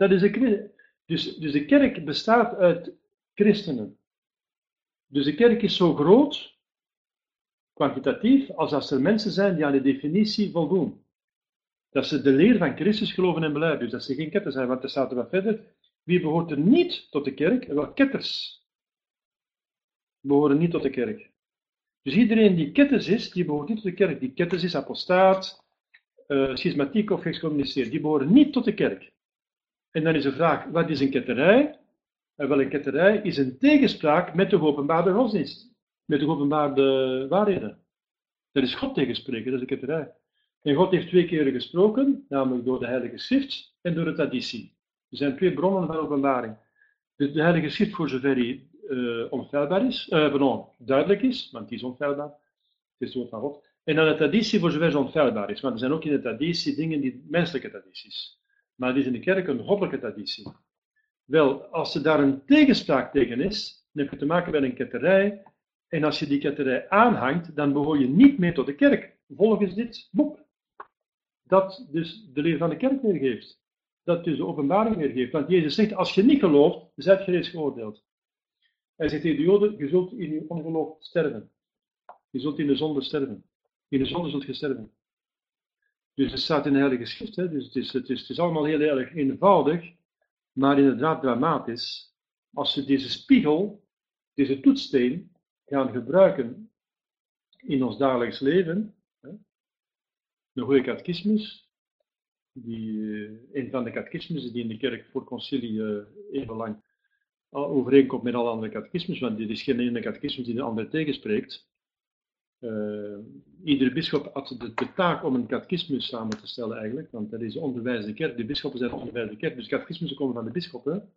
Dat is de, dus, dus de kerk bestaat uit christenen. Dus de kerk is zo groot kwantitatief als als er mensen zijn die aan de definitie voldoen. Dat ze de leer van Christus geloven en beleiden. Dus dat ze geen ketters zijn. Want er staat er wat verder. Wie behoort er niet tot de kerk? Wel, ketters behoren niet tot de kerk. Dus iedereen die ketters is, die behoort niet tot de kerk. Die ketters is apostaat, uh, schismatiek of excommuniceerd. Die behoren niet tot de kerk. En dan is de vraag, wat is een ketterij? En wel, een ketterij is een tegenspraak met de openbare godsdienst met de openbare waarheden. Dat is God tegenspreken, dat is de ketterij. En God heeft twee keren gesproken, namelijk door de Heilige Schrift en door de traditie. Er zijn twee bronnen van openbaring. De, de Heilige Schrift, voor zover die uh, is, pardon, duidelijk is, want die is onfeilbaar, het is het woord van God. En dan de traditie, voor zover ze onfeilbaar is. Want er zijn ook in de traditie dingen die menselijke tradities. Maar het is in de kerk een goddelijke traditie. Wel, als er daar een tegenspraak tegen is, dan heb je te maken met een ketterij en als je die ketterij aanhangt, dan behoor je niet meer tot de kerk. Volgens dit boek. Dat dus de leer van de kerk weergeeft. dat dus de openbaring weer geeft. Want Jezus zegt, als je niet gelooft, zijt je reeds geoordeeld. Hij zegt tegen de Joden, je zult in je ongeloof sterven. Je zult in de zonde sterven. In de zonde zult je sterven. Dus het staat in de Heilige Schrift, hè? dus het is, het, is, het is allemaal heel erg eenvoudig, maar inderdaad dramatisch. Als we deze spiegel, deze toetssteen, gaan gebruiken in ons dagelijks leven, hè? een goede catechismus, die, eh, een van de catechismussen die in de kerk voor concilie uh, even lang overeenkomt met alle andere catechismus, want dit is geen ene catechismus die de andere tegenspreekt. Uh, iedere bischop had de, taak om een catechismus samen te stellen eigenlijk, want dat is de kerk. De bisschoppen zijn de kerk, dus catechismussen komen van de bisschoppen,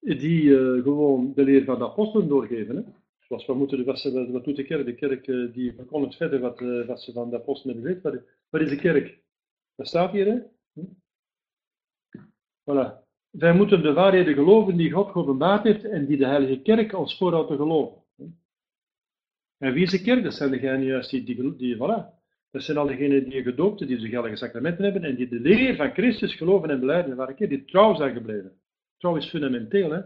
die uh, gewoon de leer van de apostelen doorgeven. Hè. Zoals we moeten, wat, wat, wat doet de kerk? De kerk uh, verder wat, wat ze van de apostelen weten. Wat, is de kerk? Dat staat hier, hè? Hm? Voilà. Wij moeten de waarheden geloven die God geopenbaard heeft en die de Heilige Kerk voorhoudt te geloven. En wie is de kerk? Dat zijn degenen juist die, die, die voilà. Dat zijn al degenen die gedoopten, die de geldige sacramenten hebben en die de leer van Christus geloven en beleiden. Waar keer die trouw zijn gebleven. Trouw is fundamenteel, hè?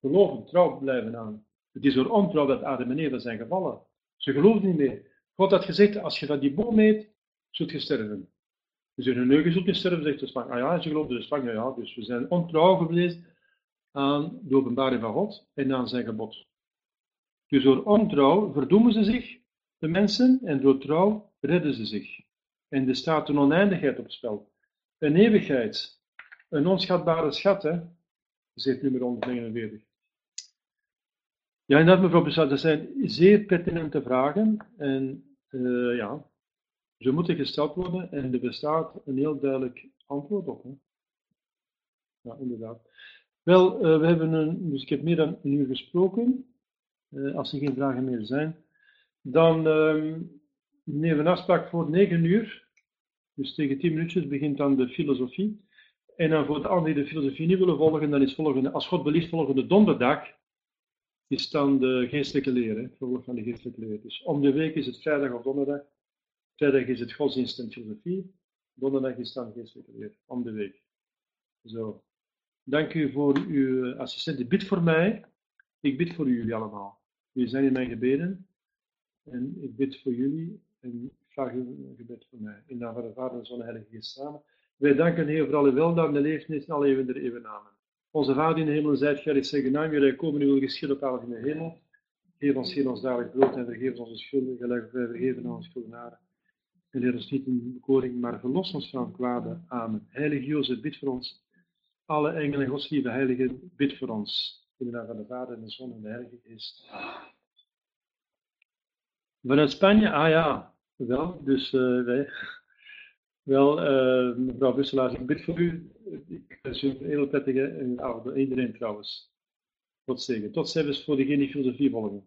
Geloven, trouw blijven aan. Het is door ontrouw dat Adam en Eva zijn gevallen. Ze geloofden niet meer. God had gezegd, als je van die boom eet, zult je sterven. Dus in hun neugen zult je sterven, zegt de slang. Ah ja, ze geloofden de slang, ja, dus we zijn ontrouw geweest aan de openbaring van God en aan zijn gebod. Dus door ontrouw verdoemen ze zich, de mensen, en door trouw redden ze zich. En er staat een oneindigheid op spel. Een eeuwigheid. Een onschatbare schat, hè? Zegt nummer 149. Ja, inderdaad, mevrouw Bessat, dat zijn zeer pertinente vragen. En uh, ja, ze moeten gesteld worden en er bestaat een heel duidelijk antwoord op. Hè? Ja, inderdaad. Wel, uh, we hebben een, dus ik heb meer dan een uur gesproken. Uh, als er geen vragen meer zijn. Dan uh, nemen we een afspraak voor 9 uur. Dus tegen 10 minuutjes begint dan de filosofie. En dan voor de anderen die de filosofie niet willen volgen, dan is volgende, als God belieft, volgende donderdag is dan de geestelijke leer, vervolg van de geestelijke leer. Dus om de week is het vrijdag of donderdag. Vrijdag is het godsdienst en filosofie. Donderdag is dan geestelijke leer, om de week. Zo. Dank u voor uw assistent. Bid voor mij. Ik bid voor jullie allemaal. Jullie zijn in mijn gebeden. En ik bid voor jullie. En ik vraag u een gebed voor mij. In naam van de Vader en Zoon en Heilige Geest samen. Wij danken Heer voor alle weldaad en leefnis in alle eeuwen der eeuwen. Amen. Onze Vader in de hemel, zijt gij zeggen naam, jullie komen, uw geschieden op aarde in de hemel. Geef ons geen ons dagelijk brood en vergeef ons onze schulden, gelijk wij vergeven aan onze schuldenaren. En leer ons niet in bekoring, maar verlos ons van kwade. Amen. Heilige Jozef, bid voor ons. Alle engelen en godslieve heiligen, bid voor ons. In de naam van de Vader en de Zoon en de Heilige Geest. Vanuit Spanje? Ah ja, wel. Dus uh, wij. Wel, uh, mevrouw Busselaars, ik bid voor u. Ik wens u een hele prettige avond. Iedereen trouwens. Tot zegen. Tot ziens voor degenen die filosofie volgen.